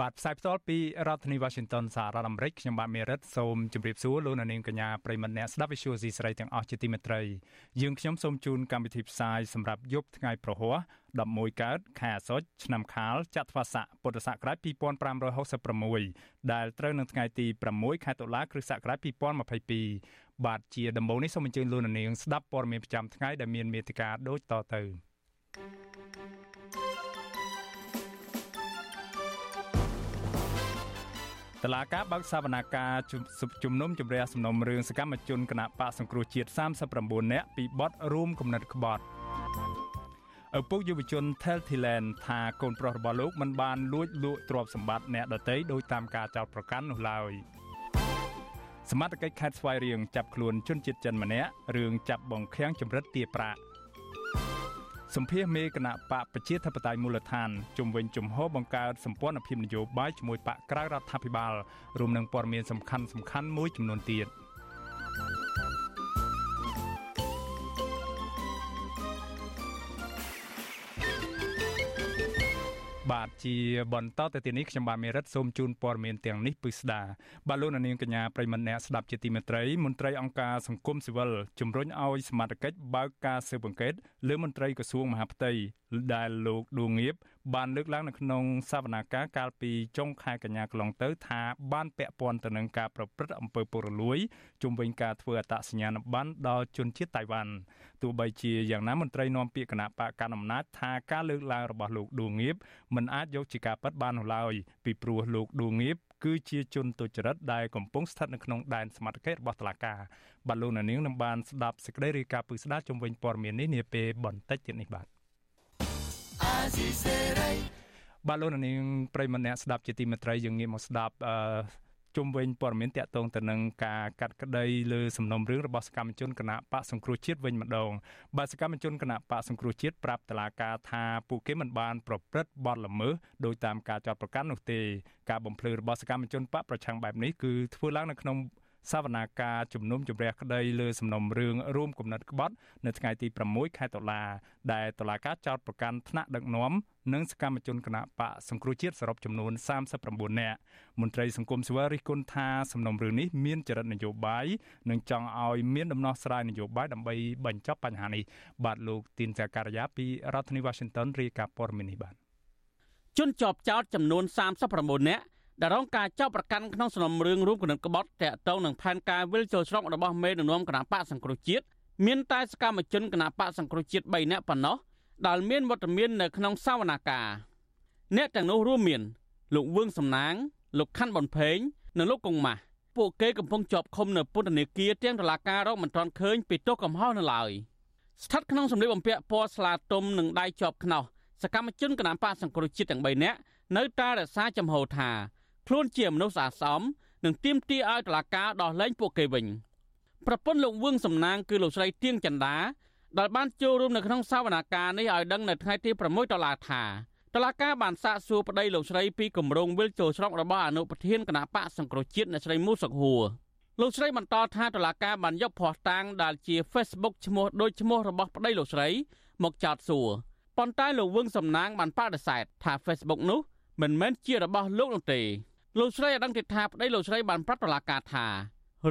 បាទផ្សាយផ្ទាល់ពីរដ្ឋធានី Washington សហរដ្ឋអាមេរិកខ្ញុំបាទមេរិតសូមជម្រាបសួរលោកអ្នកនាងកញ្ញាប្រិមត្តអ្នកស្ដាប់ Visual C ស្រីទាំងអស់ជាទីមេត្រីយើងខ្ញុំសូមជូនកម្មវិធីផ្សាយសម្រាប់យប់ថ្ងៃប្រហ័ស11កើតខែអាសត់ឆ្នាំខាលចត្វាស័កពុទ្ធសករាជ2566ដែលត្រូវនៅថ្ងៃទី6ខែតុលាគ្រិស្តសករាជ2022បាទជាដំបូងនេះសូមអញ្ជើញលោកអ្នកនាងស្ដាប់ព័ត៌មានប្រចាំថ្ងៃដែលមានមេត្តាដូចតទៅ thank you តឡាការបើកសវនាការជំនុំជម្រះសំណុំរឿងសកម្មជនគណៈបកសង្គ្រោះជាតិ39នាក់ពីបទរួមគំនិតក្បត់ឪពុកយុវជន Tel Thailand ថាកូនប្រុសរបស់លោកមិនបានលួចលក់ទ្រព្យសម្បត្តិអ្នកដទៃដោយតាមការចោទប្រកាន់នោះឡើយសមត្ថកិច្ចខេត្តស្វាយរៀងចាប់ខ្លួនជនជាតិចិនម្នាក់រឿងចាប់បង្ខាំងចម្រិតទាប្រាក់ សម្ភារមេគណៈបកប្រជាធិបតេយ្យមូលដ្ឋានជំវិញជំហរបង្កើតសម្ព័ន្ធភាពនយោបាយជាមួយបកក្រៅរដ្ឋាភិបាលរួមនឹងព័ត៌មានសំខាន់សំខាន់មួយចំនួនទៀត បាទជាបន្តទៅទីនេះខ្ញុំបាទមេរិតសូមជូនព័ត៌មានទាំងនេះពិស្ដាបាទលោកនាងកញ្ញាប្រិមម្នាក់ស្ដាប់ជាទីមេត្រីមន្ត្រីអង្គការសង្គមស៊ីវិលជំរុញឲ្យសមាជិកបើកការស៊ើបអង្កេតលើមន្ត្រីក្រសួងមហាផ្ទៃដែលលោកដួងងៀប បានលើកឡើងនៅក្នុងសវនាការកាលពីចុងខែកញ្ញាកន្លងទៅថាបានពាក់ព័ន្ធទៅនឹងការប្រព្រឹត្តអំពើពុករលួយជុំវិញការធ្វើអត្តសញ្ញាណប័ណ្ណដល់ជនជាតិតៃវ៉ាន់ទោះបីជាយ៉ាងណាមន្ត្រីនាំពាក្យគណៈបកកណ្ដាលអំណាចថាការលើកឡើងរបស់លោកដួងងៀបមិនអាចយកជាការពិតបាននោះឡើយពីព្រោះលោកដួងងៀបគឺជាជនទុច្ចរិតដែលកំពុងស្ថិតនៅក្នុងដែនសមត្ថកិច្ចរបស់តុលាការបាទលោកនាងនឹងបានស្ដាប់សេចក្តីរាយការណ៍ពឹស្ដារជំវិញព័ត៌មាននេះនាពេលបន្តិចទៀតនេះបាទ បាទលោកនាងប្រិមម្នាក់ស្ដាប់ជាទីមេត្រីយើងងាកមកស្ដាប់អឺជុំវិញព័ត៌មានតកតងទៅនឹងការកាត់ក្តីលើសំណុំរឿងរបស់សកម្មជនគណៈបកសង្គ្រោះជាតិវិញម្ដងបាទសកម្មជនគណៈបកសង្គ្រោះជាតិប្រាប់តឡាការថាពួកគេមិនបានប្រព្រឹត្តបទល្មើសដោយតាមការចាត់ប្រកាន់នោះទេការបំភ្លឺរបស់សកម្មជនបកប្រឆាំងបែបនេះគឺធ្វើឡើងនៅក្នុង សវនាការជំនុំជម្រះក្តីលើសំណុំរឿងរួមគំនិតក្បត់នៅថ្ងៃទី6ខែតុលាដែលតុលាការចោទប្រកាន់ថ្នាក់ដឹកនាំនិងសកម្មជនគណៈបកសង្គ្រោះជាតិសរុបចំនួន39នាក់មន្ត្រីសង្គមស៊ីវិលរិះគន់ថាសំណុំរឿងនេះមានចរិតនយោបាយនិងចង់ឲ្យមានដំណោះស្រាយនយោបាយដើម្បីបញ្ចប់បញ្ហានេះបាទលោកទីនសាការីយ៉ាពីរដ្ឋធានី Washington រាយការណ៍ព័ត៌មាននេះបាទជនជាប់ចោតចំនួន39នាក់ ដែលរងការចាប់ប្រកាន់ក្នុងសំណុំរឿងរួមគណិតក្បត់តាក់ទងនឹងផែនការវិលចូលស្រុករបស់មេដឹកនាំគណៈបកសង្គ្រោះជាតិមានតែសកម្មជនគណៈបកសង្គ្រោះជាតិ3នាក់ប៉ុណ្ណោះដែលមានវត្តមាននៅក្នុងសវនាការអ្នកទាំងនោះរួមមាន លោកវឿងសំណាង លោកខាន់ប៊ុនផេង និងលោកកុងម៉ាស់ពួកគេកំពុងជាប់ឃុំនៅពន្ធនាគារទាំងតុលាការរកមិនទាន់ឃើញពីទោសកំហុសនៅឡើយស្ថិតក្នុងសម្លៀកបំពាក់ពណ៌ស្លាទុំនិងដៃជាប់ខ្នោះសកម្មជនគណបកសង្គ្រោះជាតិទាំង3នាក់នៅតែរក្សាចំហថា ខ្លួនជាមនុស្សស្អាតស្អំនិងទាមទារឲ្យតុលាការដោះលែងពួកគេវិញប្រពន្ធលោកវឿងសំណាងគឺលោកស្រីទៀងចន្ទាដែលបានចូលរួមនៅក្នុងសវនាការនេះឲ្យដឹងនៅថ្ងៃទី6ដុល្លារថាតឡាការបានសាកសួរប្តីលោកស្រីពីគម្រោងវិលចូលស្រុករបស់អនុប្រធានគណៈបកសង្គ្រោះជាតិអ្នកស្រីមូសុកហួរលោកស្រីបន្តថាតឡាការបានយកភ័ស្តុតាងដែលជា Facebook ឈ្មោះដូចឈ្មោះរបស់ប្តីលោកស្រី មកចោទសួរប៉ុន្តែលោកវឹងសំណាងបានបដិសេធថា Facebook នោះមិនមែនជារបស់លោកនោះទេ លោកស្រីឲ្យដឹងទៀតថាប្តីលោកស្រីបានប្រាប់តុលាការថា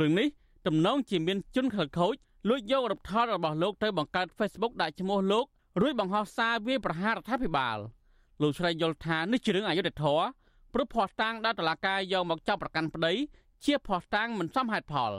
រឿងនេះទំនងជាមានជនខិលខូចលួចយករូបថតរបស់លោកទៅបង្កើត Facebook ដាក់ឈ្មោះលោករួចបង្ហោះសារវាប្រហាររដ្ឋាភិបាលលោកស្រីយល់ថានេះជារឿងអយុត្តិធម៌ព្រោះភ័ស្តុតាងដែលតុលាការយកមកចាប់ប្រកាន់ប្តីជាភ័ស្តុតាងមិនសមហេតុផល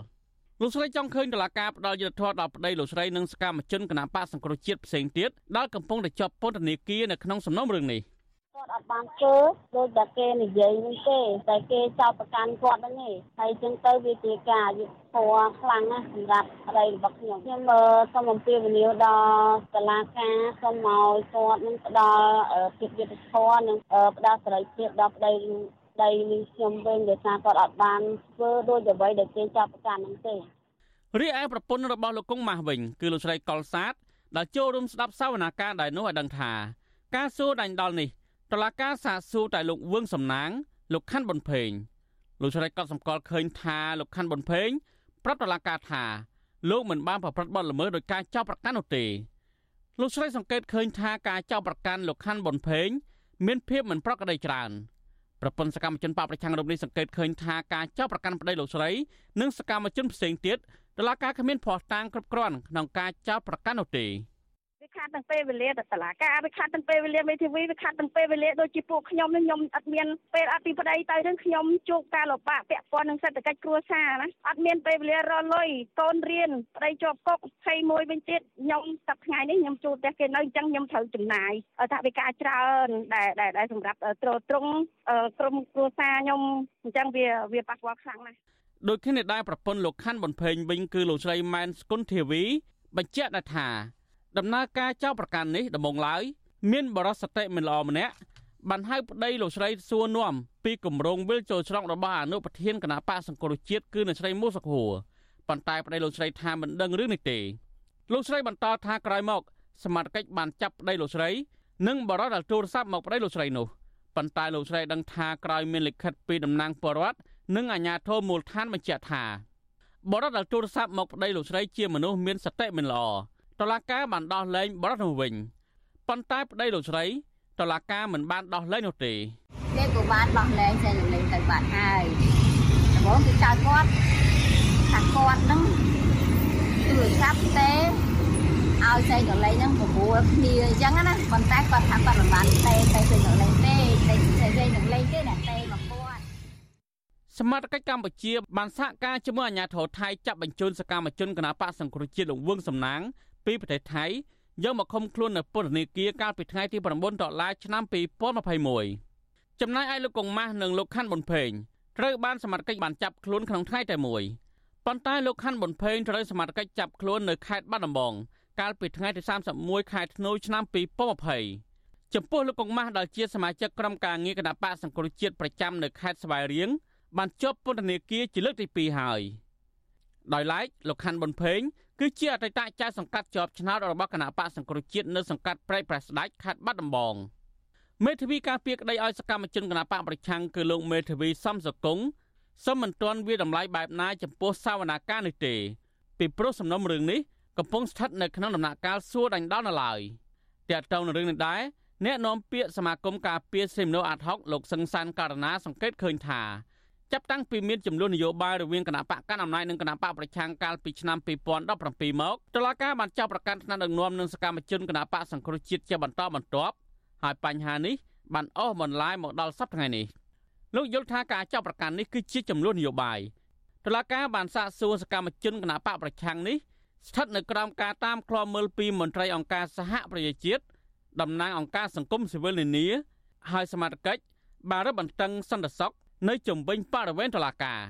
លោកស្រីចង់ឃើញតុលាការផ្ដល់យុត្តិធម៌ដល់ប្តីលោកស្រីនិងសកម្មជនគណបកសង្គ្រោះជាតិផ្សេងទៀតដែលកំពុងតែជាប់ពន្ធនាគារនៅក្នុងសំណុំរឿងនេះ។ គាត់អត់បានធ្វើដូចតែគេនិយាយនេះទេតែគេចោទប្រកាន់គាត់ហ្នឹងឯងហើយចឹងទៅវាជាការយុទ្ធធរខ្លាំងណាស់សម្រាប់អរិយរបស់ខ្ញុំខ្ញុំសូមអំពាវនាវដល់តុលាការសូមឲ្យគាត់នឹងផ្ដល់ភាពយុត្តិធម៌និងផ្ដល់សេរីភាពដល់ប្តីដីនេះខ្ញុំវិញដោយសារគាត់អត់បានធ្វើដូចអ្វីដែលគេចាប់ប្រកាន់ហ្នឹងទេរីឯប្រពន្ធរបស់លោកកុងម៉ាស់វិញគឺលោកស្រីកុលសាទដែលចូលរួមស្ដាប់សវនាការដែលនោះឲ្យដឹងថាការសួរដាញ់ដល់នេះ តឡាការសាកសួរតែលោកវឿងសំណាង លោកខាន់ប៊ុនភេងលោកស្រីក៏សម្គាល់ឃើញថាលោកខាន់ប៊ុនភេង ប្រាប់តឡាការថាលោកមិនបានប្រព្រឹត្តបទល្មើសដោយការចោទប្រកាន់នោះទេលោកស្រីសង្កេតឃើញថាការចោទប្រកាន់លោកខាន់ប៊ុនភេង មានភាពមិនប្រក្រតីច្រើនប្រពន្ធសកម្មជនបកប្រឆាំងរូបនេះសង្កេតឃើញថាការចោទប្រកាន់ប្តីលោកស្រីនិងសកម្មជនផ្សេងទៀតតឡាការគ្មានភ័ស្តុតាងគ្រប់គ្រាន់ក្នុងការចោទប្រកាន់នោះទេវា ខាត់ទាំងពេលវេលាទៅតុលាការវាខាត់ទាំងពេលវេលាមេធាវីវាខាត់ទាំងពេលវេលាដូចជាពួកខ្ញុំនេះខ្ញុំអត់មានពេលអត់ពីប្តីទៅនឹងខ្ញុំជួបការលំបាកពាក់ព័ន្ធនឹងសេដ្ឋកិច្ចគ្រួសារណាអត់មានពេលវេលារលុយកូនរៀនប្តីជាប់គុក21វិញទៀតខ្ញុំសប្តាហ៍នេះខ្ញុំជួបតែគេនៅអញ្ចឹងខ្ញុំត្រូវចំណាយថាវិការច្រើនដែលដែលសម្រាប់ត្រួតត្រងក្រុមគ្រួសារខ្ញុំអញ្ចឹងវាវាប៉ះពាល់ខ្លាំងណាស់ដូចគ្នាដែរប្រពន្ធលោកខាន់ប៊ុនភេងវិញគឺលោកស្រីម៉ែនស្គុនធាវីបញ្ជាក់ថា ដំណើរការចោទប្រកាន់នេះដំបងឡើយមានបរិសុទ្ធិមិនល្អម្នាក់បានហៅប្តីលោកស្រីសួរនាំពីគម្រោងវិលចូលច្រករបស់អនុប្រធានគណៈបកសង្គ្រោះជាតិគឺអ្នកស្រីមូសុខួរប៉ុន្តែប្តីលោកស្រីថាមិនដឹងរឿងនេះទេលោកស្រីបន្តថាក្រោយមកសមាជិកបានចាប់ប្តីលោកស្រីនិងបរិសុទ្ធទូរស័ព្ទមកប្តីលោកស្រីនោះប៉ុន្តែលោកស្រីដឹងថាក្រោយមានលិខិតពីតំណាងពលរដ្ឋនិងអាជ្ញាធរមូលដ្ឋានបញ្ជាក់ថាបរិសុទ្ធទូរស័ព្ទមកប្តីលោកស្រីជាមនុស្សមានសតិមិនល្អ តឡាកាបានដោះលែងបរិសុទ្ធនោះវិញប៉ុន្តែប្តីលោកស្រីតឡាកាមិនបានដោះលែងនោះទេគេក៏បានដោះលែងតែលេងទៅបាត់ហើយដំបូងគេចោទគាត់ថាគាត់នឹងទូរស័ព្ទទេឲ្យចែកលេងហ្នឹងប្រមូលគ្នាអញ្ចឹងណាប៉ុន្តែគាត់ថាគាត់មិនបានទេតែចែកលេងទេតែចែកលេងទេណាទេមកគាត់សមាជិកកម្ពុជាបានសហការជាមួយអាជ្ញាធរថៃចាប់បញ្ជូនសកម្មជនគណបកសង្គ្រោះជាតិលោកវឿងសំណាង ពីប្រទេសថៃយកមកឃុំខ្លួននៅពន្ធនាគារកាលពីថ្ងៃទី9ដុល្លារឆ្នាំ2021ចំណែកឯលោកកុងម៉ាស់និងលោកខាន់ប៊ុនភេងត្រូវបានសមត្ថកិច្ចបានចាប់ខ្លួនក្នុងថ្ងៃតែមួយប៉ុន្តែលោកខាន់ប៊ុនភេងត្រូវសមត្ថកិច្ចចាប់ខ្លួននៅខេត្តបាត់ដំបងកាលពីថ្ងៃទី31ខែធ្នូឆ្នាំ2020ចំពោះលោកកុងម៉ាស់ដែលជាសមាជិកក្រុមការងារគណៈបកសង្គ្រោះជាតិប្រចាំនៅខេត្តស្វាយរៀងបានជាប់ពន្ធនាគារជាលើកទី2ហើយដោយឡែកលោកខាន់ប៊ុនភេង គឺជាអតីតចៅសង្កាត់ជាប់ឆ្នោតរបស់គណៈបកសង្គ្រោះជាតិនៅសង្កាត់ព្រែកប្រាស្ដាច់ខេត្តបាត់ដំបងមេធាវីការពារក្តីឲ្យសកម្មជនគណៈបកប្រឆាំងគឺលោកមេធាវីសំសកុងសូមមិនទាន់វាតម្លៃបែបណាចំពោះសាវនាការនេះទេពីព្រោះសំណុំរឿងនេះកំពុងស្ថិតនៅក្នុងដំណាក់កាលសួរដេញដោលនៅឡើយតែតើនៅរឿងនេះដែរអ្នកនាំពាក្យសមាគមការពារសិទ្ធិមនុស្សអាត់ហុកលោកសឹងសានករណាសង្កេតឃើញថា ចាប់តាំងពីមានចំនួននយោបាយរវាងគណៈបកកណ្ដាលអំណាចនិងគណៈបកប្រឆាំងកាលពីឆ្នាំ2017មកតុលាការបានចាប់ប្រកាន់ថ្នាក់ដឹកនាំនិងសកម្មជនគណៈបកសង្គ្រោះជាតិជាបន្តបន្ទាប់ហើយបញ្ហានេះបានអស់បន្លាយមកដល់សប្តាហ៍ថ្ងៃនេះលោកយល់ថាការចាប់ប្រកាន់នេះគឺជាចំនួននយោបាយតុលាការបានសាកសួរសកម្មជនគណៈបកប្រឆាំងនេះស្ថិតនៅក្រោមការតាមឃ្លាំមើលពីមន្ត្រីអង្គការសហប្រជាជាតិតំណាងអង្គការសង្គមស៊ីវិលនានាហើយសមាជិកបានរឹតបន្តឹងសន្តិសុខ នៅជំវិញបរិវេណតុលាការ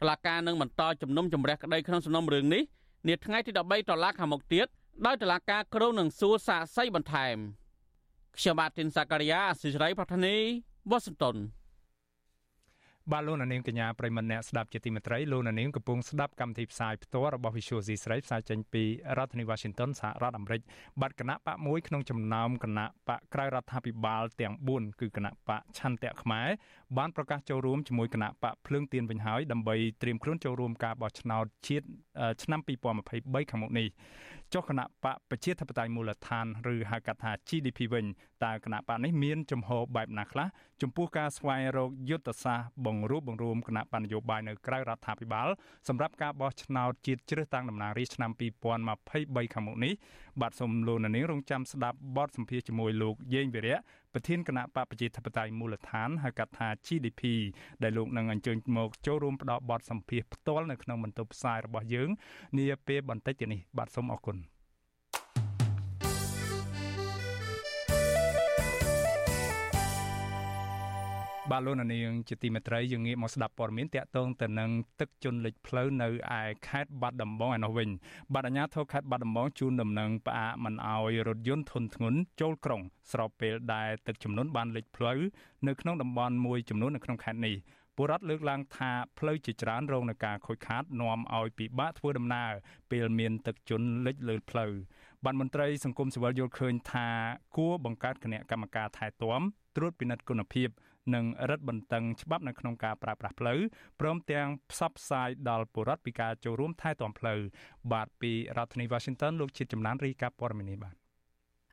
តុលាការនឹងបន្តជំនុំជម្រះក្តីក្នុងសំណុំរឿងនេះនាថ្ងៃទី13តុលាខាងមុខទៀតដោយតុលាការក្រុងនឹងសួរសាកសីបន្ថែមខ្ញុំបាទទីនសាការីយ៉ាអសិរ័យប្រធានីវ៉ាស៊ីនតោន បាទលោកនាងកញ្ញាប្រិមម្នាក់ស្ដាប់ជាទីមេត្រីលោកនាងកំពុងស្ដាប់កម្មវិធីផ្សាយផ្ទាល់របស់ Visual C ស្រីផ្សាយចេញពីរដ្ឋធានី Washington សហរដ្ឋអាមេរិកបាត់គណៈបកមួយក្នុងចំណោមគណៈបកក្រៅរដ្ឋាភិបាលទាំង4គឺគណៈបកឆន្ទៈខ្មែរបានប្រកាសចូលរួមជាមួយគណៈបកភ្លើងទៀនវិញហើយដើម្បីត្រៀមខ្លួនចូលរួមការបោះឆ្នោតជាតិឆ្នាំ2023ខាងមុខនេះចុះគណៈបកប្រជាធិបតេយ្យមូលដ្ឋានឬហៅកាត់ថា GDP វិញតើគណៈបកនេះមានចំហបែបណាខ្លះចំពោះការស្វែងរកយុទ្ធសាស្ត្របង្រួបបង្រួមគណៈបញ្ញយោបាយនៅក្រៅរដ្ឋាភិបាលសម្រាប់ការបោះឆ្នោតជាតិជ្រើសតាំងតំណាងរាស្ត្រឆ្នាំ2023ខាងមុខនេះបាទសូមលោកនាងរងចាំស្ដាប់បទសម្ភាសជាមួយលោកយេងវិរៈ ប្រធានគណៈបកប្រជាធិបតេយ្យមូលដ្ឋានហៅកាត់ថា GDP ដែលលោកនឹងអញ្ជើញមកចូលរួមផ្ដល់បទសម្ភាសផ្ទាល់នៅក្នុងបន្ទប់ផ្សាយរបស់យើងនាពេលបន្តិចទៀតនេះបាទសូមអរគុណ បាទលោកនាងជាទីមេត្រីយើងងាកមកស្ដាប់ព័ត៌មានតាក់ទងទៅនឹងទឹកជន់លិចផ្លូវនៅឯខេត្តបាត់ដំបងឯនោះវិញបាទអាជ្ញាធរខេត្តបាត់ដំបងជូនដំណឹងផ្អាកមិនអោយរថយន្តធុនធ្ងន់ចូលក្រុងស្របពេលដែលទឹកជំនន់បានលិចផ្លូវនៅក្នុងតំបន់មួយចំនួននៅក្នុងខេត្តនេះពលរដ្ឋលើកឡើងថាផ្លូវជាច្រើនរងនឹងការខូចខាតនាំឲ្យពិបាកធ្វើដំណើរពេលមានទឹកជន់លិចលើផ្លូវបានមន្ត្រីសង្គមស៊ីវិលយល់ឃើញថាគួរបង្កើតគណៈកម្មការថែទាំត្រួតពិនិត្យគុណភាព និងរឹតបន្តឹងច្បាប់នៅក្នុងការប្រើប្រាស់ផ្លូវព្រមទាំងផ្សព្វផ្សាយដល់ពលរដ្ឋពីការចូលរួមថែទាំផ្លូវបាទពីរដ្ឋធានី Washington លោកជាតិចំណានរាយការណ៍ព័ត៌មាននេះបាទ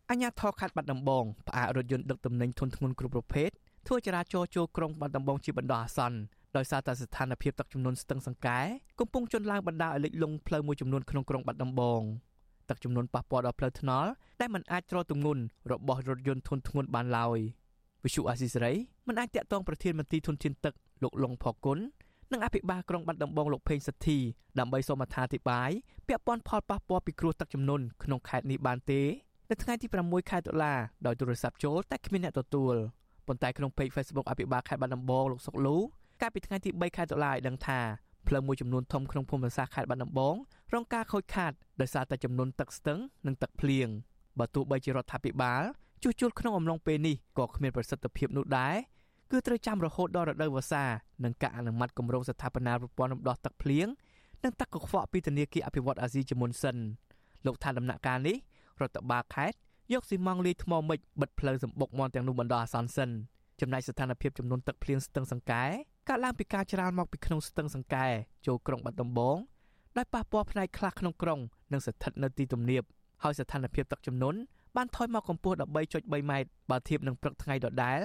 អញ្ញាធរខាត់បាត់ដំបងផ្អាករថយន្តដឹកទំនិញធុនធ្ងន់គ្រប់ប្រភេទធ្វើចរាចរណ៍ចូលក្រុងបាត់ដំបងជាបណ្ដោះអាសន្នដោយសារតែស្ថានភាពទឹកជំនន់ស្ទឹងសង្កែកំពុងជន់ឡើងបណ្ដាលឲ្យលិចលង់ផ្លូវមួយចំនួនក្នុងក្រុងបាត់ដំបងទឹកជំនន់ប៉ះពាល់ដល់ផ្លូវថ្នល់ដែលមិនអាចទ្រទម្ងន់របស់រថយន្តធុនធ្ងន់បានឡើយ។ វិសុអាស៊ីសេរីមិនអាចតាក់ទងប្រធានមន្ត្រីធនធានទឹកលោកលងផគុណនិងអភិបាលក្រុងបាត់ដំបងលោកផេងសទ្ធីដើម្បីសូមអត្ថាធិប្បាយពាក់ព័ន្ធផលប៉ះពាល់ពីគ្រោះទឹកជំនន់ក្នុងខេត្តនេះបានទេនៅថ្ងៃទី6ខែតុលាដោយទូរស័ព្ទចូលតែគ្មានអ្នកទទួលប៉ុន្តែក្នុង page Facebook អភិបាលខេត្តបាត់ដំបងលោកសុកលូកាលពីថ្ងៃទី3ខែតុលាឲ្យដឹងថាផ្លូវមួយចំនួនធំក្នុងភូមិសាស្ត្រខេត្តបាត់ដំបងរងការខូចខាតដោយសារតែចំនួនទឹកស្ទឹងនិងទឹកភ្លៀងបើទោះបីជារដ្ឋាភិបាល ជួសជុលក្នុងអំឡុងពេលនេះក៏គ្មានប្រសិទ្ធភាពនោះដែរគឺត្រូវចាំរហូតដល់រដូវវស្សានិងការអនុម័តគម្រោងស្ថាបនាប្រព័ន្ធរំដោះទឹកភ្លៀងនិងទឹកកខ្វក់ពីធនាគារអភិវឌ្ឍអាស៊ីជាមុនសិនលោកថាដំណាក់កាលនេះរដ្ឋបាលខេត្តយកស៊ីម៉ងលាយថ្មមិចបិទផ្លូវសម្បុកមន់ទាំងនោះបណ្ដោះអាសន្នសិនចំណែកស្ថានភាពចំនួនទឹកភ្លៀងស្ទឹងសង្កែកើតឡើងពីការច្រាលមកពីក្នុងស្ទឹងសង្កែចូលក្រុងបាត់ដំបងដោយប៉ះពាល់ផ្នែកខ្លះក្នុងក្រុងនិងស្ថិតនៅទីទំនាបហើយស្ថានភាពទឹកជំនន់ បានថយមកកម្ពស់13.3ម៉ែត្របើធៀបនឹងព្រឹកថ្ងៃដដែល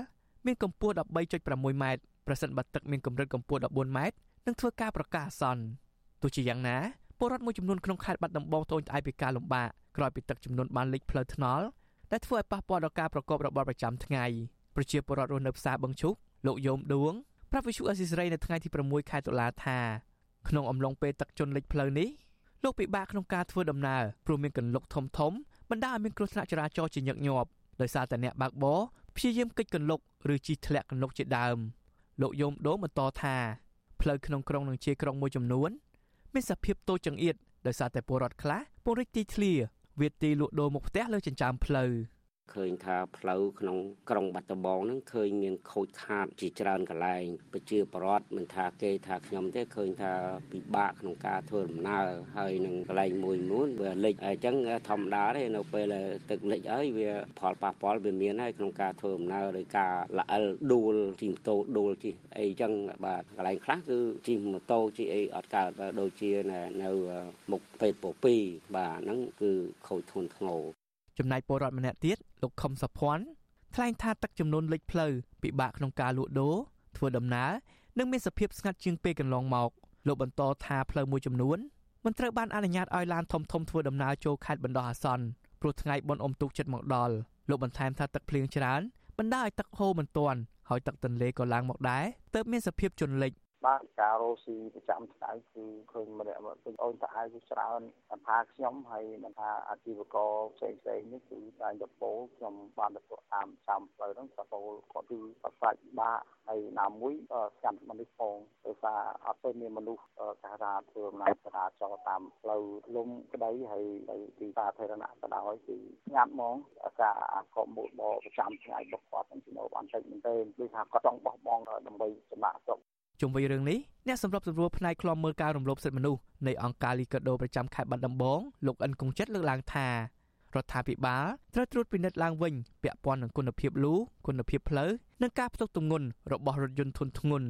មានកម្ពស់13.6ម៉ែត្រប្រសិនបើទឹកមានកម្រិតកម្ពស់14ម៉ែត្រនឹងធ្វើការប្រកាសអាសន្នទោះជាយ៉ាងណាពលរដ្ឋមួយចំនួនក្នុងខេត្តបាត់ដំបងត្អូញត្អែពីការលំបាកក្រោយពីទឹកជំនន់បានលិចផ្លូវថ្នល់ដែលធ្វើឲ្យប៉ះពាល់ដល់ការប្រកបរបរប្រចាំថ្ងៃប្រជាពលរដ្ឋរស់នៅផ្សារបឹងឈុកលោកយោមដួងប្រាប់វិសុអេស៊ីសរ៉ៃនៅថ្ងៃទី6ខែតុលាថាក្នុងអំឡុងពេលទឹកជន់លិចផ្លូវនេះលោកពិបាកក្នុងការធ្វើដំណើរព្រោះមានកន្លុកធំធំ បណ្ដាឲ្យមានគ្រោះថ្នាក់ចរាចរណ៍ជាញឹកញាប់ដោយសារតែអ្នកបើកបរព្យាយាមកិច្ចកន្លុកឬជិះធ្លាក់កន្លុកជាដើមលោកយមដូមបន្តថាផ្លូវក្នុងក្រុងនិងជាក្រុងមួយចំនួនមានសភាពតូចចង្អៀតដោយសារតែពលរដ្ឋខ្លះពង្រីកទីធ្លាវាទីលក់ដូរមុខផ្ទះលើចិញ្ចើមផ្លូវ។ ឃើញថាផ្លូវក្នុងក្រុងបាត់ដំបងហ្នឹងឃើញមានខូចខាតជាច្រើនកន្លែងប្រជាពលរដ្ឋមិនថាគេថាខ្ញុំទេឃើញថាពិបាកក្នុងការធ្វើដំណើរហើយនឹងកន្លែងមួយមួយវាលិចអញ្ចឹងធម្មតាទេនៅពេលទឹកលិចហើយវាផលប៉ះពាល់វាមានហើយក្នុងការធ្វើដំណើរឬការល្អិលដួលជិះម៉ូតូដួលជិះអីអញ្ចឹងបាទកន្លែងខ្លះគឺជិះម៉ូតូជិះអីអត់កើតដូចជានៅមុខពេទ្យពពីបាទហ្នឹងគឺខូចធ្ងន់ធ្ងរ ចំណែកពលរដ្ឋម្នាក់ទៀតលោកខឹមសុភ័ណ្ឌថ្លែងថាទឹកចំនួនលិចផ្លូវពិបាកក្នុងការលក់ដូរធ្វើដំណើរនិងមានសភាពស្ងាត់ជាងពេលកន្លងមកលោកបន្តថាផ្លូវមួយចំនួនមិនត្រូវបានអនុញ្ញាតឲ្យឡានធំធំធ្វើដំណើរចូលខេត្តបណ្ដោះអាសន្នព្រោះថ្ងៃបុណ្យអុំទូកចិត្តមកដល់លោកបន្ថែមថាទឹកភ្លៀងច្រើនបណ្ដាឲ្យទឹកហូរមិនទាន់ហើយទឹកទន្លេក៏ឡើងមកដែរទើបមានសភាពជន់លិច បាទការរស់ស៊ីប្រចាំថ្ងៃគឺឃើញម្នាក់មកអូនតាអាយគឺច្រើនថាខ្ញុំហើយមិនថាអាជីវករផ្សេងផ្សេងនេះគឺតែទៅពោលខ្ញុំបានទៅតាមតាមផ្លូវហ្នឹងទៅពោលគាត់គឺអត់សាច់បាក់ហើយណាមួយស្កាន់មនុស្សផងដោយសារអត់ទៅមានមនុស្សកាថាធ្វើដំណើរចរាចរណ៍តាមផ្លូវលំក្តីហើយទីសាធារណៈក៏ដោយគឺស្ងាត់ហ្មងអាការអាកុំមួយបប្រចាំថ្ងៃរបស់គាត់នឹងចំណូលបានតិចមែនទេគឺថាគាត់ចង់បោះបង់ដើម្បីចំណាក់ស្រុក ជុំវិញរឿងនេះអ្នកសម្របសម្រួលផ្នែកខ្លំមើលការរំលោភសិទ្ធិមនុស្សនៃអង្គការលីកាដូប្រចាំខេត្តបាត់ដំបងលោកអិនគង្ជិតលើកឡើងថារដ្ឋាភិបាលត្រូវត្រួតពិនិត្យឡើងវិញពាក់ព័ន្ធនឹងគុណភាពលូគុណភាពផ្លូវនិងការផ្ទុកទម្ងន់របស់រថយន្តធុនធ្ងន់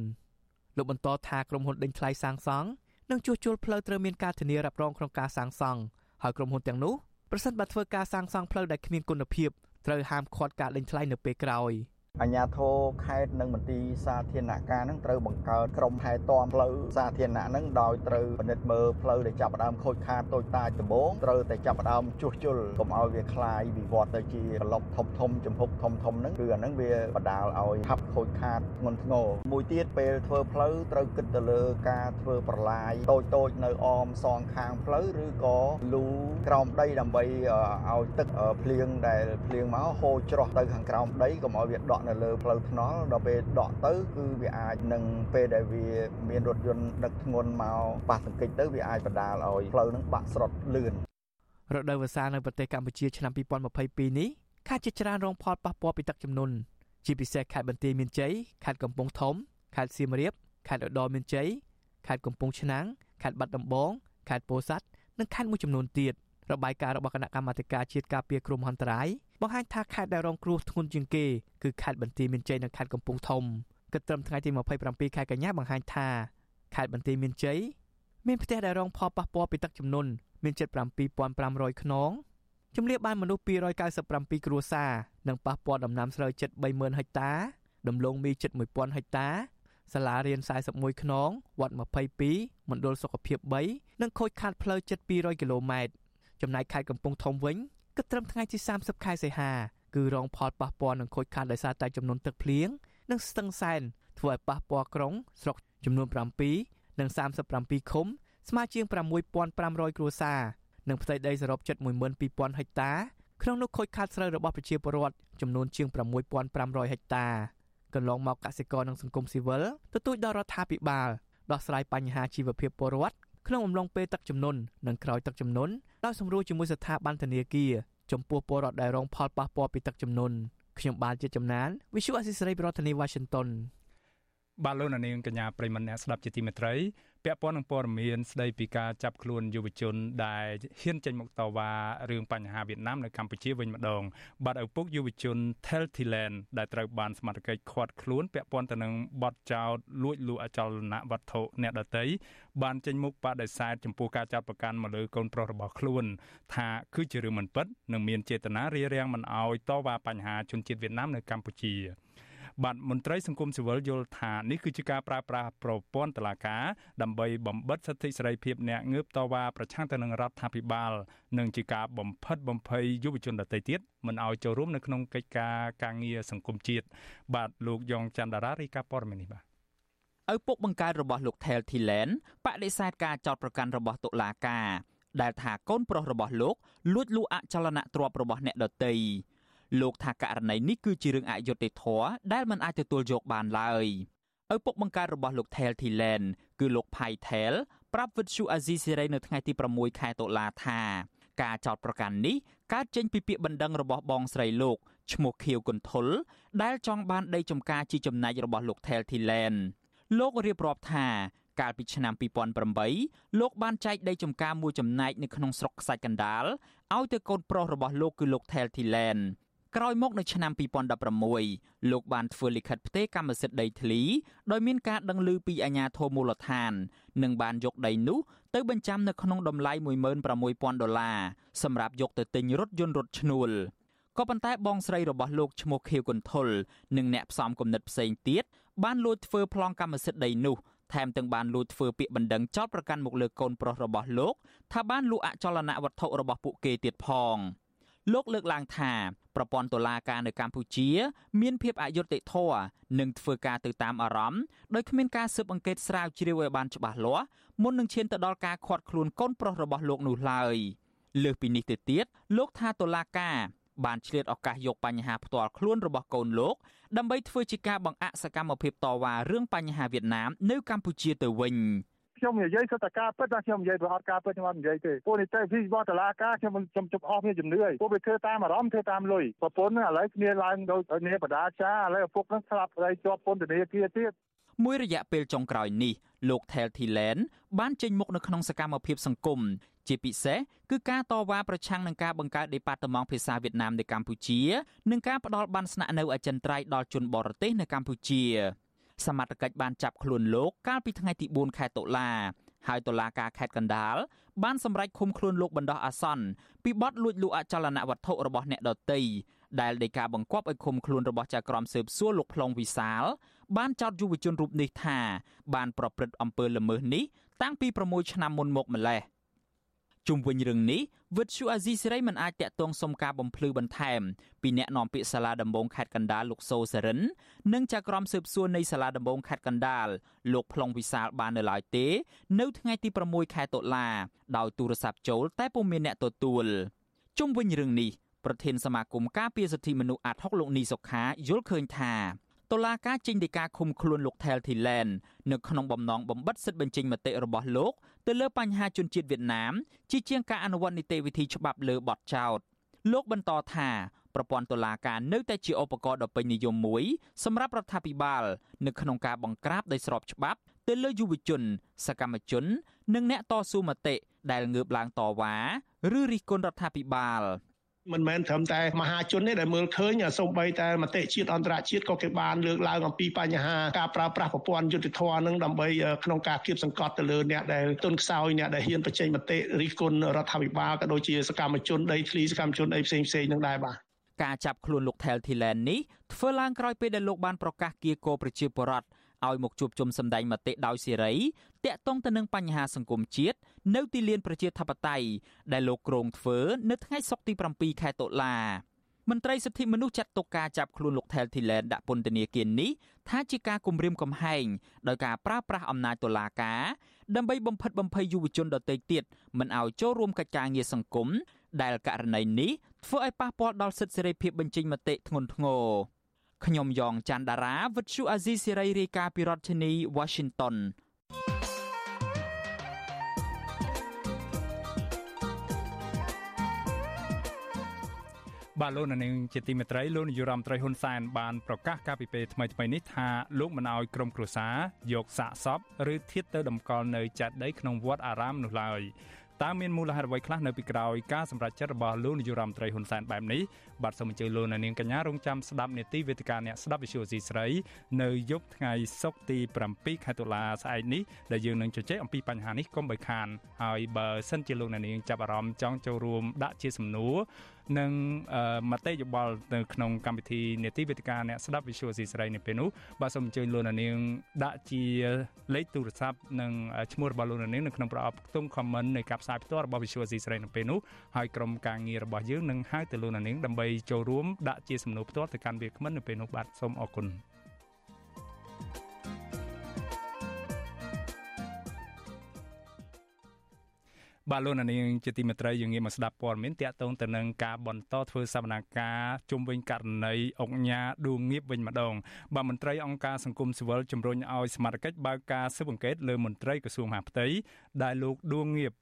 លោកបន្តថាក្រុមហ៊ុនដេញថ្លៃសាងសង់និងជួសជុលផ្លូវត្រូវមានការធានារ៉ាប់រងក្នុងការសាងសង់ហើយក្រុមហ៊ុនទាំងនោះប្រសិនបើធ្វើការសាងសង់ផ្លូវដែលគ្មានគុណភាពត្រូវហាមឃាត់ការដេញថ្លៃនៅពេលក្រោយ។ អាជ្ញាធរខេត្តនិងមន្ទីរសាធារណការនឹងត្រូវបង្កើតក្រុមថែទាំផ្លូវសាធារណៈនឹងដោយត្រូវពិនិត្យមើលផ្លូវដែលចាប់ផ្ដើមខូចខាតតូចតាចដំបូងត្រូវតែចាប់ផ្ដើមជួសជុលកុំឲ្យវាคลายវិវត្តទៅជាប្លុកធំធំចំហុកធំធំហ្នឹងគឺអាហ្នឹងវាបដាលឲ្យខាប់ខូចខាតធ្ងន់ធ្ងរមួយទៀតពេលធ្វើផ្លូវត្រូវគិតទៅលើការធ្វើប្រឡាយតូចតូចនៅអមសងខាងផ្លូវឬក៏លូក្រោមដីដើម្បីឲ្យទឹកភ្លៀងដែលភ្លៀងមកហូរច្រោះទៅខាងក្រោមដីកុំឲ្យវាដក់ នៅលើផ្លូវថ្នល់ដល់ពេលដកទៅគឺវាអាចនឹងពេលដែលវាមានរថយន្តដឹកធ្ងន់មកប៉ះទង្គិចទៅវាអាចបណ្ដាលឲ្យផ្លូវនឹងបាក់ស្រុតលឿនរដូវវស្សានៅប្រទេសកម្ពុជាឆ្នាំ2022នេះខេត្តជាច្រើនរងផលប៉ះពាល់ពីទឹកជំនន់ជាពិសេសខេត្តបន្ទាយមានជ័យខេត្តកំពង់ធំខេត្តសៀមរាបខេត្តឧត្តរមានជ័យខេត្តកំពង់ឆ្នាំងខេត្តបាត់ដំបងខេត្តពោធិ៍សាត់និងខេត្តមួយចំនួនទៀតរបាយការណ៍របស់គណៈកម្មាធិការជាតិការពារគ្រោះមហន្តរាយ បង្ហាញថាខេត្តដែលរងគ្រោះធ្ងន់ជាងគេគឺខេត្តបន្ទាយមានជ័យនិងខេត្តកំពង់ធំគិតត្រឹមថ្ងៃទី27ខែកញ្ញាបង្ហាញថាខេត្តបន្ទាយមានជ័យមានផ្ទះដែលរងផលប៉ះពាល់ពីទឹកជំនន់មានជិត7500ខ្នងជំនៀបបានមនុស្ស297គ្រួសារនិងប៉ះពាល់ដំណាំស្រូវជិត30000ហិកតាដំឡូងមីជិត1000ហិកតាសាលារៀន41ខ្នងវត្ត22មណ្ឌលសុខភាព3និងខូចខាតផ្លូវជិត200គីឡូម៉ែត្រចំណែកខេត្តកំពង់ធំវិញ គិតត្រឹមថ្ងៃទី30ខែសីហាគឺរងផលប៉ះពាល់និងខូចខាតដោយសារតែចំនួនទឹកភ្លៀងនិងស្ទឹងសែនធ្វើឲ្យប៉ះពាល់ក្រុងស្រុកចំនួន7និង37ឃុំស្មើជាង6500គ្រួសារនិងផ្ទៃដីសរុបជិត12000ហិកតាក្នុងនោះខូចខាតស្រូវរបស់ប្រជាពលរដ្ឋចំនួនជាង6500ហិកតាកន្លងមកកសិករនិងសង្គមស៊ីវិលទទូចដល់រដ្ឋាភិបាលដោះស្រាយបញ្ហាជីវភាពពលរដ្ឋ ក្នុងអំឡុងពេលទឹកជំនន់និងក្រោយទឹកជំនន់ដោយសម្រួលជាមួយស្ថាប័នធនាគារចំពោះពលរដ្ឋដែលរងផលប៉ះពាល់ពីទឹកជំនន់ខ្ញុំបានជាចំណាន Visual Assisray ប្រធានាទី Washington បាទលោកនាងកញ្ញាប្រិមនៈស្ដាប់ជាទីមេត្រីពាក់ព័ន្ធនឹងព័ត៌មានស្ដីពីការចាប់ខ្លួនយុវជនដែលហ៊ានចេញមុខតវ៉ារឿងបញ្ហាវៀតណាមនៅកម្ពុជាវិញម្ដងបាត់ឪពុកយុវជន Tel Thailand ដែលត្រូវបានសមត្ថកិច្ចឃាត់ខ្លួនពាក់ព័ន្ធទៅនឹងបទចោទលួចលក់អចលនវត្ថុអ្នកដទៃបានចេញមុខបដិសេធចំពោះការចាប់ប្រកាន់មកលើកូនប្រុសរបស់ខ្លួន ថាគឺជារឿងមិនពិតនិងមានចេតនារារាំងមិនអោយតវ៉ាបញ្ហាជនជាតិវៀតណាមនៅកម្ពុជា បាទមន្ត្រីសង្គមស៊ីវិលយល់ថានេះគឺជាការប្រើប្រាស់ប្រព័ន្ធតុលាការដើម្បីបំបិទសិទ្ធិសេរីភាពអ្នកងើបតវ៉ាប្រឆាំងទៅនឹងរដ្ឋាភិបាលនិងជាការបំផិតបំភ័យយុវជនដទៃទៀតមិនឲ្យចូលរួមនៅក្នុងកិច្ចការការងារសង្គមជាតិបាទលោកយ៉ងច័ន្ទដារារីកាព័រមីនេះបាទឪពុកបង្កើតរបស់លោក Thel Thilen បដិសេធការចោទប្រកាន់របស់តុលាការដែលថាកូនប្រុសរបស់លោកលួចលក់អចលនទ្រព្យរបស់អ្នកដទៃ លោកថាករណីនេះគឺជារឿងអយុត្តិធម៌ដែលមិនអាចទទួលយកបានឡើយឪពុកបង្កើតរបស់លោក Thel Thilen គឺលោក Pai Thel ប្រាប់វិទ្យុអាស៊ីសេរីនៅថ្ងៃទី6ខែតុលាថាការចោទប្រកាន់នេះកើតចេញពីពាក្យបណ្ដឹងរបស់បងស្រីលោកឈ្មោះខៀវគុណធុលដែលចង់បានដីចំការជាចំណែករបស់លោក Thel Thilen លោករៀបរាប់ថាកាលពីឆ្នាំ2008លោកបានចែកដីចំការមួយចំណែកនៅក្នុងស្រុកខ្សាច់កណ្ដាលឲ្យទៅកូនប្រុសរបស់លោកគឺលោក Thel Thilen ក្រោយមកនៅឆ្នាំ2016លោកបានធ្វើលិខិតផ្ទេរកម្មសិទ្ធិដីធ្លីដោយមានការដឹងឮពីអាជ្ញាធរមូលដ្ឋាន និងបានយកដីនោះទៅបញ្ចាំនៅក្នុងតម្លៃ16000ដុល្លារសម្រាប់យកទៅទិញរថយន្តរថឈ្នួលក៏ប៉ុន្តែបងស្រីរបស់លោកឈ្មោះខៀវកុនធុលនិងអ្នកផ្សំគំនិតផ្សេងទៀតបានលួចធ្វើប្លង់កម្មសិទ្ធិដីនោះថែមទាំងបានលួចធ្វើពាក្យបណ្ដឹងចោទប្រកាន់មកលើកូនប្រុសរបស់លោកថាបានលួចអចលនវត្ថុរបស់ពួកគេទៀតផង លោកលើកឡើងថាប្រព័ន្ធតុលាការនៅកម្ពុជា មានភាពអយុត្តិធម៌និងធ្វើការទៅតាមអារម្មណ៍ដោយគ្មានការស៊ើបអង្កេតស្រាវជ្រាវឲ្យបានច្បាស់លាស់មុននឹងឈានទៅដល់ការឃាត់ខ្លួនកូនប្រុសរបស់លោកនោះឡើយលើសពីនេះទៅទៀតលោកថាតុលាការបានឆ្លៀតឱកាសយកបញ្ហាផ្ទាល់ខ្លួនរបស់កូនលោកដើម្បីធ្វើជាការបង្អាក់សកម្មភាពតវ៉ារឿងបញ្ហាវៀតណាមនៅកម្ពុជាទៅវិញ ខ្ញុំនិយាយសុទ្ធតែការពិតណាខ្ញុំនិយាយប្រហត់ការពិតខ្ញុំអត់និយាយទេពួកនីតិវិធីរបស់តុលាការខ្ញុំខ្ញុំជប់អស់គ្នាជំនឿពួកវាធ្វើតាមអារម្មណ៍ធ្វើតាមលុយប្រពន្ធឥឡូវគ្នាឡើងដូចនេះបដាចាឥឡូវឪពុកនឹងស្លាប់ហើយជាប់ពន្ធនាគារទៀតមួយរយៈពេលចុងក្រោយនេះលោក Thel Thilen បានចេញមុខនៅក្នុងសកម្មភាពសង្គមជាពិសេសគឺការតវ៉ាប្រឆាំងនឹងការបង្កើតដេប៉ាតឺម៉ង់ភាសាវៀតណាមនៅកម្ពុជានិងការផ្ដល់បានស្នាក់នៅអចិន្ត្រៃយ៍ដល់ជនបរទេសនៅកម្ពុជា សមត្ថកិច្ចបានចាប់ខ្លួនលោកកាលពីថ្ងៃទី4ខែតុលាហើយតុលាការខេត្តកណ្ដាលបានសម្រេចឃុំខ្លួនលោកបណ្ដោះអាសន្នពីបទលួចលក់អចលនវត្ថុរបស់អ្នកដទៃដែលដីកាបង្គាប់ឲ្យឃុំខ្លួនរបស់ចៅក្រមស៊ើបសួរលោកផ្លុងវិសាល បានចោទយុវជនរូបនេះថា បានប្រព្រឹត្តអំពើល្មើសនេះតាំងពី6ឆ្នាំមុនមកម្លេះ។ ជុំវិញរឿងនេះវិទ្យុអាស៊ីសេរីមិនអាចតាក់ទងសុំការបំភ្លឺបន្ថែមពីអ្នកនាំពាក្យសាលាដំបងខេត្តកណ្ដាលលោកសូសេរិន និងចៅក្រមស៊ើបសួរនៃសាលាដំបងខេត្តកណ្ដាលលោកផ្លុងវិសាលបាននៅឡើយទេ នៅថ្ងៃទី6ខែតុលាដោយទូរស័ព្ទចូលតែពុំមានអ្នកទទួលជុំវិញរឿងនេះប្រធានសមាគមការពារសិទ្ធិមនុស្សអាត់ហុកលោកនីសុខាយល់ឃើញថា តុលាការចេញដីកាឃុំខ្លួនលោក Thel Thilen នៅក្នុងបំណងបំបិទសិទ្ធិបញ្ចេញមតិរបស់លោកទៅលើបញ្ហាជនជាតិវៀតណាមជាជាងការអនុវត្តនីតិវិធីច្បាប់លើបទចោទលោកបន្តថាប្រព័ន្ធតុលាការនៅតែជាឧបករណ៍ដ៏ពេញនិយមមួយសម្រាប់រដ្ឋាភិបាលនៅក្នុងការបង្ក្រាបដោយស្របច្បាប់ទៅលើយុវជន សកម្មជន និងអ្នកតស៊ូមតិដែលងើបឡើងតវ៉ាឬរិះគន់រដ្ឋាភិបាល។ មិនមែនត្រឹមតែមហាជនទេដែលមើលឃើញសូម្បីតែមតិជាតិអន្តរជាតិក៏គេបានលើកឡើងអំពីបញ្ហាការប្រើប្រាស់ប្រព័ន្ធយុតិធធម៌នឹងដើម្បីក្នុងការគៀបសង្កត់ទៅលើអ្នកដែលទុនខ្សោយអ្នកដែលហ៊ានបញ្ចេញមតិរិះគន់រដ្ឋាភិបាលក៏ដូចជាសកម្មជនដីធ្លីសកម្មជនអីផ្សេងផ្សេងនឹងដែរបាទការចាប់ខ្លួនលោក Thel Thilen នេះធ្វើឡើងក្រោយពេលដែលលោកបានប្រកាសគៀកោប្រជាពលរដ្ឋ ឲ្យមកជួបជុំសម្ដែងមតិដោយសេរីតាក់ទងទៅនឹងបញ្ហាសង្គមជាតិនៅទីលានប្រជាធិបតេយ្យដែលលោកគ្រងធ្វើនៅថ្ងៃសុក្រទី7ខែតុលាមន្ត្រីសិទ្ធិមនុស្សចាត់ទុកការចាប់ខ្លួនលោក Thel Thilen ដាក់ពន្ធនាគារនេះថាជាការគំរាមកំហែងដោយការប្រើប្រាស់អំណាចតុលាការដើម្បីបំផិតបំភ័យយុវជនដទៃទៀតមិនឲ្យចូលរួមកិច្ចការងារសង្គមដែលករណីនេះធ្វើឲ្យប៉ះពាល់ដល់សិទ្ធិសេរីភាពបញ្ចេញមតិធ្ងន់ធ្ងរ ខ្ញុំយ៉ងច័ន្ទដារាវិទ្យុអាស៊ីសេរីរាយការណ៍ពីរដ្ឋធានី Washington បាទលោកនាងជាទីមេត្រីលោកនាយរដ្ឋមន្ត្រីហ៊ុនសែនបានប្រកាសកាលពីពេលថ្មីៗនេះថាលោកមិនអោយក្រុមគ្រួសារយកសាកសពឬធាតទៅតម្កល់នៅចេតិយក្នុងវត្តអារាមនោះឡើយ តើមានមូលហេតុអ្វីខ្លះនៅពីក្រោយការសម្រេចចិត្តរបស់លោកនាយរដ្ឋមន្ត្រីហ៊ុនសែនបែបនេះបាទសូមអញ្ជើញលោកនាងកញ្ញារងចាំស្ដាប់នេតិវេទិកាអ្នកស្ដាប់វិទ្យុស៊ីស្រីនៅយប់ថ្ងៃសុក្រទី7ខែតុលាស្អែកនេះដែលយើងនឹងជជែកអំពីបញ្ហានេះកុំបីខានហើយបើសិនជាលោកនាងចាប់អារម្មណ៍ចង់ចូលរួមដាក់ជាសំណួរ និងមតិយោបល់នៅក្នុងកម្មវិធីនេតិវេទិកាអ្នកស្ដាប់ Visual ស៊ីស្រីនៅពេលនោះបាទសូមអញ្ជើញលោកនាងដាក់ជាលេខទូរស័ព្ទនិងឈ្មោះរបស់លោកនាងនៅក្នុងប្រអប់ខ្ទង់ comment នៃការផ្សាយផ្ទាល់របស់ Visual ស៊ីស្រីនៅពេលនោះហើយក្រុមការងាររបស់យើងនឹងហៅទៅលោកនាងដើម្បីចូលរួមដាក់ជាសំណួរផ្ទាល់ទៅកាន់វាគ្មិននៅពេលនោះបាទសូមអរគុណ បាទលោកនាងជាទីមេត្រីយើងងាកមកស្ដាប់ព័ត៌មានតាក់ទងទៅនឹងការបន្តធ្វើសកម្មភាពជុំវិញករណីអង្គញាដួងងៀបវិញម្ដងបាទមន្ត្រីអង្គការសង្គមស៊ីវិលជំរុញឲ្យសមាជិកបើកការស៊ើបអង្កេតលើមន្ត្រីក្រសួងមហាផ្ទៃដែលលោកដួងងៀប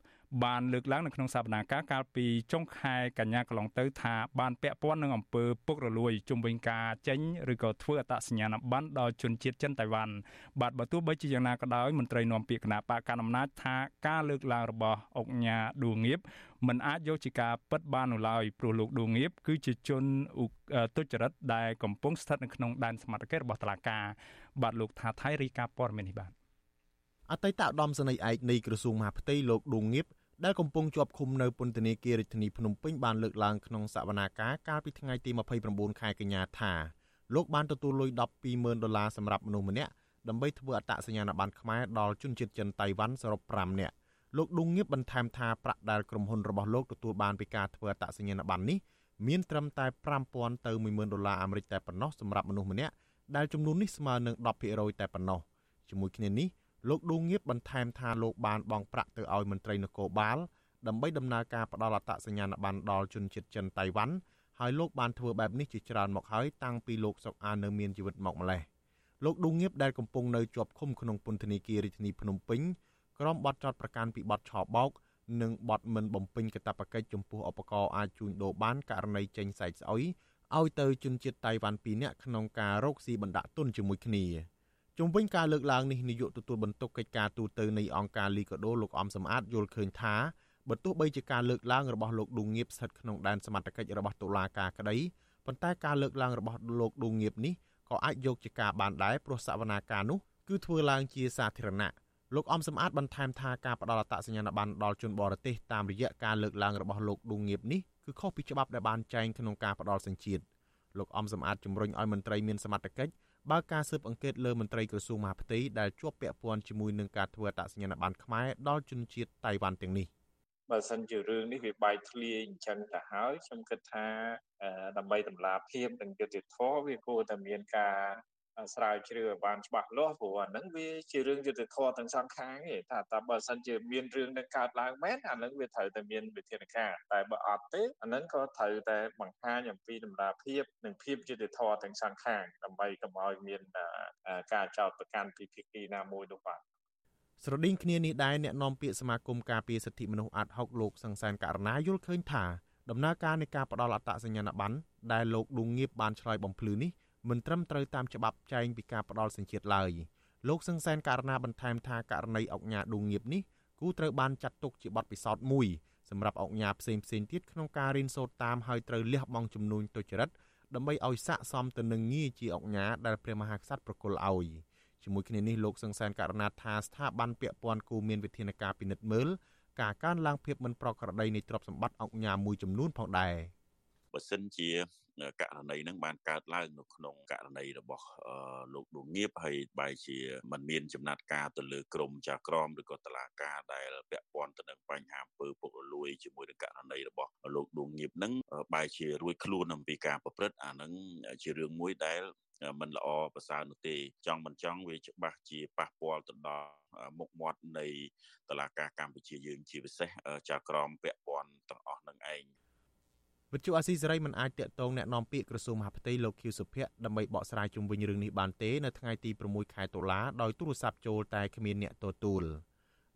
បានលើកឡើងនៅក្នុងសវនាការកាលពីចុងខែកញ្ញាកន្លងទៅថាបានពាក់ព័ន្ធនឹងអំពើពុករលួយជំវិញការចេញឬក៏ធ្វើអត្តសញ្ញាណប័ណ្ណដល់ជនជាតិចិនតៃវ៉ាន់បាទបើទោះបីជាយ៉ាងណាក៏ដោយមន្ត្រីនាំពាក្យគណៈបកកណ្ដាលអំណាចថាការលើកឡើងរបស់អង្គញាឌួងងៀបមិនអាចយកជាការពិតបាននោះឡើយព្រោះលោកឌួងងៀបគឺជាជនទុច្ចរិតដែលកំពុងស្ថិតនៅក្នុងដែនសមត្ថកិច្ចរបស់តុលាការបាទលោកថាថៃរីកាព័រមេនេះបាទអតីតឧត្តមសេនីយ៍ឯកនៃក្រសួងមហាផ្ទៃលោកឌួងងៀប ដែលកំពុងជាប់ឃុំនៅពន្ធនាគាររាជធានីភ្នំពេញបានលើកឡើងក្នុងសវនាការកាលពីថ្ងៃទី29ខែកញ្ញាថាលោកបានទទួលលុយ120,000ដុល្លារសម្រាប់មនុស្សម្នាក់ដើម្បីធ្វើអត្តសញ្ញាណប័ណ្ណខ្មែរដល់ជនជាតិចិនតៃវ៉ាន់សរុប5នាក់លោកឌុងងៀបបន្ថែមថាប្រាក់ដែលក្រុមហ៊ុនរបស់លោកទទួលបានពីការធ្វើអត្តសញ្ញាណប័ណ្ណនេះមានត្រឹមតែ5000ទៅ10000ដុល្លារអាមេរិកតែប៉ុណ្ណោះសម្រាប់មនុស្សម្នាក់ដែលចំនួននេះស្មើនឹង10%តែប៉ុណ្ណោះជាមួយគ្នានេះ លោកឌួងងៀបបន្ថែមថាលោកបានបង់ប្រាក់ទៅឲ្យមន្ត្រីនគរបាលដើម្បីដំណើរការផ្ដល់អត្តសញ្ញាណប័ណ្ណដល់ជនជាតិចិនតៃវ៉ាន់ហើយលោកបានធ្វើបែបនេះជាច្រើនមកហើយតាំងពីលោកសុកអាននៅមានជីវិតមកម្លេះលោកឌួងងៀបដែលកំពុងនៅជាប់ឃុំក្នុងពន្ធនាគាររាជធានីភ្នំពេញក្រុមបទចោតប្រកាន់ពីបទឆបោកនិងបទមិនបំពេញកាតព្វកិច្ចចំពោះឧបករណ៍អាចជួញដូរបានករណីចេញសែកស្អុយឲ្យទៅជនជាតិតៃវ៉ាន់2នាក់ក្នុងការរកស៊ីបណ្ដាក់ទុនជាមួយគ្នា ជុំវិញការលើកឡើងនេះនាយកទទួលបន្ទុកកិច្ចការទូតនៃអង្គការលីកាដូលោកអំសំអាតយល់ឃើញថាបើទោះបីជាការលើកឡើងរបស់លោកឌូងៀបស្ថិតក្នុងដែនសមត្ថកិច្ចរបស់តុលាការក្តីប៉ុន្តែការលើកឡើងរបស់លោកឌូងៀបនេះក៏អាចយកជាការបានដែរព្រោះសវនាការនោះគឺធ្វើឡើងជាសាធារណៈលោកអំសំអាតបន្ថែមថាការផ្ដល់អត្តសញ្ញាណប័ណ្ណដល់ជនបរទេសតាមរយៈការលើកឡើងរបស់លោកឌូងៀបនេះគឺខុសពីច្បាប់ដែលបានចែងក្នុងការផ្ដល់សញ្ជាតិលោកអំសំអាតជំរុញឲ្យមន្ត្រីមានសមត្ថកិច្ច បើការស៊ើបអង្កេតលើមន្ត្រីក្រសួងមហាផ្ទៃដែលជាប់ពាក់ព័ន្ធជាមួយនឹងការធ្វើអត្តសញ្ញាណប័ណ្ណខ្មែរដល់ជនជាតិតៃវ៉ាន់ទាំងនេះបើសិនជារឿងនេះវាបែកធ្លាយអញ្ចឹងទៅហើយខ្ញុំគិតថាដើម្បីតម្លាភាពនិងយុត្តិធម៌វាគួរតែមានការ ស្រាវជ្រាវបានច្បាស់លាស់ព្រោះអាហ្នឹងវាជារឿងយុត្តិធម៌ទាំងសងខាងទេថាតើបើសិនជាមានរឿងនឹងកើតឡើងមែនអាហ្នឹងវាត្រូវតែមានវិធានការតែបើអត់ទេអាហ្នឹងក៏ត្រូវតែបង្ហាញអំពីតម្លាភាពនិងភាពយុត្តិធម៌ទាំងសងខាងដើម្បីកុំឲ្យមានការចោទប្រកាន់ពីភាគីណាមួយនោះបាទស្រដៀងគ្នានេះដែរអ្នកនាំពាក្យសមាគមការពារសិទ្ធិមនុស្សអាត់ហុកលោកសង្សានករណាយល់ឃើញថាដំណើរការនៃការផ្ដល់អត្តសញ្ញាណប័ណ្ណដែលលោកឌុងងៀបបានឆ្លើយបំភ្លឺនេះ មិនត្រឹមត្រូវតាមច្បាប់ចែងពីការផ្ដល់សញ្ជាតិឡើយលោកសង្សានករណាបន្ថែមថាករណីអុកញ៉ាឌុងងៀបនេះគូត្រូវបានចាត់ទុកជាបទពិសោធន៍មួយសម្រាប់អុកញ៉ាផ្សេងផ្សេងទៀតក្នុងការរៀនសូត្រតាមហើយត្រូវលះបង់ចំនួនទុច្ចរិតដើម្បីឲ្យស័កសមទៅនឹងងារជាអុកញ៉ាដែលព្រះមហាក្សត្រប្រគល់ឲ្យជាមួយគ្នានេះលោកសង្សានករណាថាស្ថាប័នពាក់ព័ន្ធគូមានវិធានការពិនិត្យមើលការកើនឡើងភាពមិនប្រក្រតីនៃទ្រព្យសម្បត្តិអុកញ៉ាមួយចំនួនផងដែរ បើសិនជាករណីហ្នឹងបានកើតឡើងនៅក្នុងករណីរបស់លោកដួងងៀបហើយបែរជាมันមានចំណាត់ការទៅលើក្រមចាក្រមឬក៏តឡាការដែលពាក់ព័ន្ធទៅនឹងបញ្ហាអំពើពុករលួយជាមួយនឹងករណីរបស់លោកដួងងៀបហ្នឹងបែរជារួចខ្លួនអំពីការប្រព្រឹត្តអាហ្នឹងជារឿងមួយដែលមិនល្អប្រសើរនោះទេចង់មិនចង់វាច្បាស់ជាប៉ះពាល់ទៅដល់មុខមាត់នៃតឡាការកម្ពុជាយើងជាពិសេសចាក្រមពាក់ព័ន្ធទាំងអស់នឹងឯង វិទ្យុអាស៊ីសេរីមិនអាចតាក់ទងแนะនាំពាក្យក្រសួងមហាផ្ទៃលោកខៀវសុភ័ក្រដើម្បីបកស្រាយជុំវិញរឿងនេះបានទេនៅថ្ងៃទី6ខែតុលាដោយទូរស័ព្ទចូលតែគ្មានអ្នកទទួល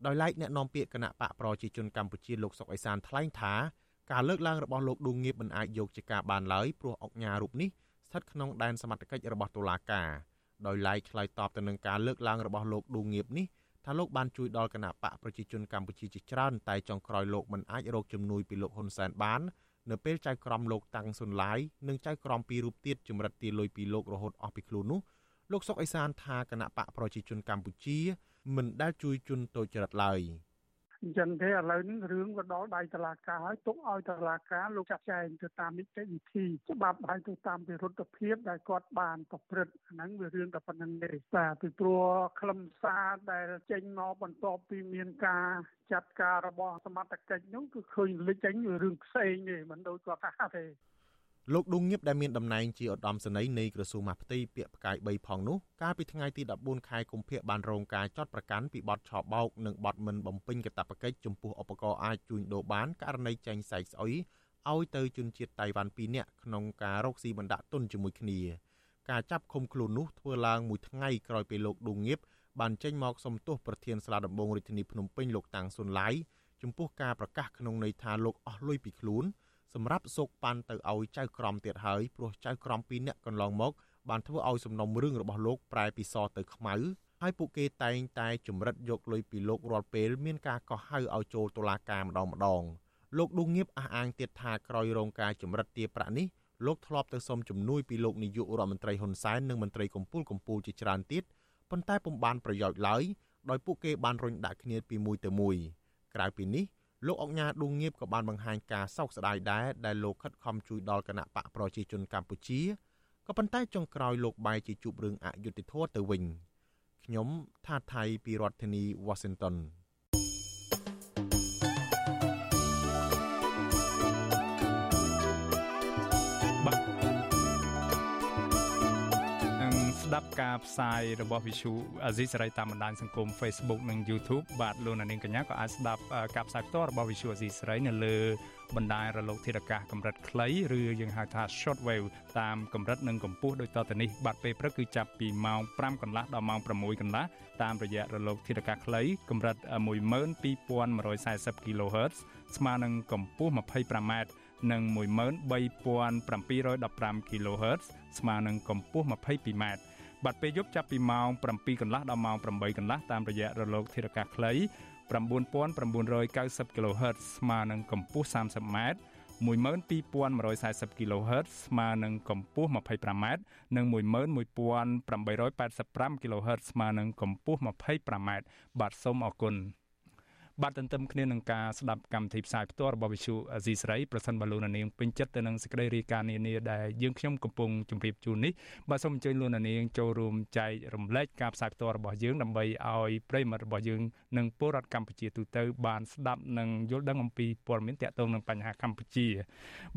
ដោយឡែកអ្នកនាំពាក្យគណៈបកប្រជាជនកម្ពុជាលោកសុកអេសានថ្លែងថាការលើកឡើងរបស់លោកឌួងងៀបមិនអាចយកជាការបានឡើយព្រោះអុកញ៉ារូបនេះស្ថិតក្នុងដែនសមត្ថកិច្ចរបស់តុលាការដោយឡែកឆ្លើយតបទៅនឹងការលើកឡើងរបស់លោកឌួងងៀបនេះថាលោកបានជួយដល់គណៈបកប្រជាជនកម្ពុជាជាច្រើនតែចុងក្រោយលោកមិនអាចរកជំនួយពីលោកហ៊ុនសែនបាន នៅពេលចៅក្រមលោកតាំងសុនឡាយនិងចៅក្រមពីររូបទៀតចម្រិតទាលុយពីលោករហូតអស់ពីខ្លួននោះលោកសុកអេសានថាគណៈបកប្រជាជនកម្ពុជា មិនដែលជួយជន់តូចចរិតឡើយ។ អញ្ចឹងទេឥឡូវនេះរឿងក៏ដល់ដៃតុលាការហើយទុកឲ្យតុលាការលោកចាត់ចែងទៅតាមនីតិវិធីច្បាប់ហើយទៅតាមវិរុទ្ធភាពដែលគាត់បានប្រព្រឹត្តហ្នឹងវារឿងតែប៉ុណ្្នឹងទេបាទពីព្រោះខ្លឹមសារដែលចេញមកបន្ទាប់ពីមានការចាត់ការរបស់សមត្ថកិច្ចនោះគឺឃើញលេចចេញរឿងផ្សេងទេមិនដូចគាត់ថាទេ លោកឌុងងៀបដែលមានតំណែងជាឧត្តមសេនីយ៍នៃក្រសួងមហាផ្ទៃពាក្យផ្កាយ3ផងនោះកាលពីថ្ងៃទី14ខែកុម្ភៈបានរងការចាត់ប្រកាន់ពីបទឆបោកនិងបទមិនបំពេញកាតព្វកិច្ចចំពោះឧបករណ៍អាចជួញដូរបានករណីចែងសែកស្អុយឲ្យទៅជនជាតិតៃវ៉ាន់2នាក់ក្នុងការរកស៊ីបណ្ដាក់ទុនជាមួយគ្នាការចាប់ឃុំខ្លួននោះធ្វើឡើងមួយថ្ងៃក្រោយពេលលោកឌុងងៀបបានចេញមកសំទោសប្រធានសាលាដំបងរាជធានីភ្នំពេញលោកតាំងសុនឡាយចំពោះការប្រកាសក្នុងន័យថាលោកអស់លុយពីខ្លួន សម្រាប់សូកប៉ាន់ទៅឲ្យចៅក្រមទៀតហើយព្រោះចៅក្រមពីរនាក់កន្លងមកបានធ្វើឲ្យសំណុំរឿងរបស់លោកប្រែពីសទៅខ្មៅហើយពួកគេតែងតែចម្រិតយកលុយពីលោករាល់ពេលមានការកោះហៅឲ្យចូលតុលាការម្ដងម្ដងលោកឌុងងៀបអះអាងទៀតថាក្រោយរងការចម្រិតទារប្រាក់នេះលោកធ្លាប់ទៅសុំជំនួយពីលោកនាយករដ្ឋមន្ត្រីហ៊ុនសែននិងមន្ត្រីកម្ពុជាកម្ពុជាជាច្រើនទៀតប៉ុន្តែពុំបានប្រយោជន៍ឡើយដោយពួកគេបានរុញដាក់គ្នាពីមួយទៅមួយក្រៅពីនេះ លោកអុកញ៉ាឌួងងៀបក៏បានបង្ហាញការសោកស្ដាយដែរដែលលោកខិតខំជួយដល់គណៈបកប្រជាជនកម្ពុជាក៏ប៉ុន្តែចុងក្រោយលោកបែរជាជួបរឿងអយុត្តិធម៌ទៅវិញខ្ញុំថាថៃពីរដ្ឋធានី Washington ស្ដាប់ការផ្សាយរបស់ Visu អាស៊ីសេរីតាមបណ្ដាញសង្គម Facebook និង YouTube បាទលោកនាងកញ្ញាក៏អាចស្ដាប់ការផ្សាយផ្ទាល់របស់ Visu អាស៊ីសេរីនៅលើបណ្ដាញរលកធាតុអាកាសកម្រិតខ្លីឬយើងហៅថា Shortwave តាមកម្រិតនិងកម្ពស់ដូចតទៅនេះបាទពេលព្រឹកគឺចាប់ពីម៉ោង5កន្លះដល់ម៉ោង6កន្លះតាមរយៈរលកធាតុអាកាសខ្លីកម្រិត12140 kHz ស្មើនឹងកម្ពស់ 25m និង13715 kHz កញ្ញានឹងកម្ពស់ 22m បាទពេលយប់ចាប់ពីម៉ោង7កន្លះដល់ម៉ោង8កន្លះតាមរយៈរលកធារកាសខ្លី9990 kHz ស្មើនឹងកម្ពស់ 30m 12140 kHz ស្មើនឹងកម្ពស់ 25m និង11885 kHz ស្មើនឹងកម្ពស់ 25m បាទសូមអរគុណ បាទទន្ទឹមគ្នានឹងការស្ដាប់កម្មវិធីផ្សាយផ្ទាល់របស់វិទ្យុអាស៊ីសេរីប្រសិនបើលោកនាងពេញចិត្តទៅនឹងសេចក្តីរាយការណ៍នានាដែលយើងខ្ញុំកំពុងជម្រាបជូននេះបាទសូមអញ្ជើញលោកនាងចូលរួមចែករំលែកការផ្សាយផ្ទាល់របស់យើងដើម្បីឲ្យប្រិយមិត្តរបស់យើងនិងពលរដ្ឋកម្ពុជាទូទៅបានស្ដាប់និងយល់ដឹងអំពីព័ត៌មានទាក់ទងនឹងបញ្ហាកម្ពុជា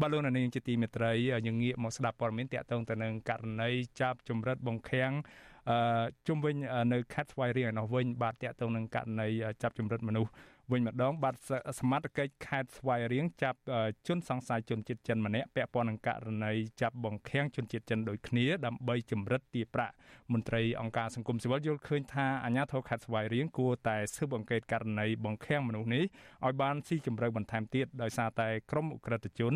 បាទលោកនាងជាទីមេត្រីយើងងាកមកស្ដាប់ព័ត៌មានទាក់ទងទៅនឹងករណីចាប់ចម្រិតបង្ខាំងអឺជុំវិញនៅខេត្តស្វាយរៀងឯនោះវិញបាទតាក់ទងនឹងករណីចាប់ចម្រិតមនុស្ស វិញម្ដងបាទសមត្ថកិច្ចខេត្តស្វាយរៀងចាប់ជនសង្ស័យជនជាតិចិនម្នាក់ពាក់ព័ន្ធនឹងករណីចាប់បង្ខាំងជនជាតិចិនដូចគ្នាដើម្បីចម្រិតទារប្រាក់មន្ត្រីអង្គការសង្គមស៊ីវិលយល់ឃើញថាអាជ្ញាធរខេត្តស្វាយរៀងគួរតែស៊ើបអង្កេតករណីបង្ខាំងមនុស្សនេះឲ្យបានស៊ីជម្រៅបន្ថែមទៀតដោយសារតែក្រមអ ுக ្រិតជន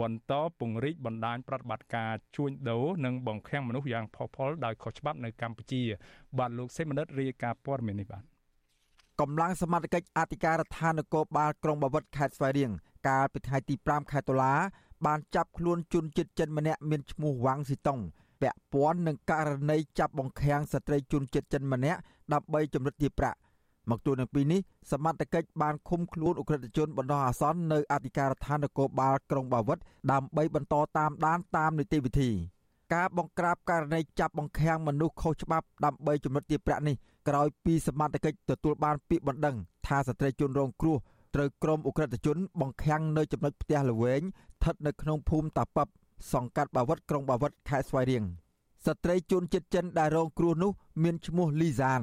បន្តពង្រីកបណ្ដាញប្រតិបត្តិការជួញដូរនិងបង្ខាំងមនុស្សយ៉ាងផុសផុលដោយខុសច្បាប់នៅកម្ពុជា បាទលោកសេមនិតរាយការណ៍ព័ត៌មាននេះបាទ កម្លាំងសមត្ថកិច្ចអធិការដ្ឋាននគរបាលក្រុងបាវិតខេត្តស្វាយរៀងកាលពីថ្ងៃទី5ខែតុលាបានចាប់ខ្លួនជនជាតិចិនម្នាក់មានឈ្មោះវ៉ាងស៊ីតុងពាក់ព័ន្ធនឹងករណីចាប់បង្ខាំងស្ត្រីជនជាតិចិនម្នាក់ដើម្បីចម្រិតទារប្រាក់មកទល់នឹងពេលនេះសមត្ថកិច្ចបានឃុំខ្លួនអ ுக ្រិតជនបណ្ដោះអាសន្ននៅអធិការដ្ឋាននគរបាលក្រុងបាវិតដើម្បីបន្តតាមដានតាមនីតិវិធី ការបង្ក្រាបករណីចាប់បង្ខាំងមនុស្សខុសច្បាប់ដើម្បីចម្រិតទារប្រាក់នេះក្រោយពីសមត្ថកិច្ចទទួលបានពាក្យបណ្ដឹងថាស្ត្រីជនរងគ្រោះត្រូវក្រុមអ ுக ្រិតជន បង្ខាំងនៅចំណុចផ្ទះល្វែងស្ថិតនៅក្នុងភូមិតាប៉ັບសង្កាត់បាវិតក្រុងបាវិតខេត្តស្វាយរៀងស្ត្រីជនជាតិចិនដែលរងគ្រោះនោះមានឈ្មោះលីសាន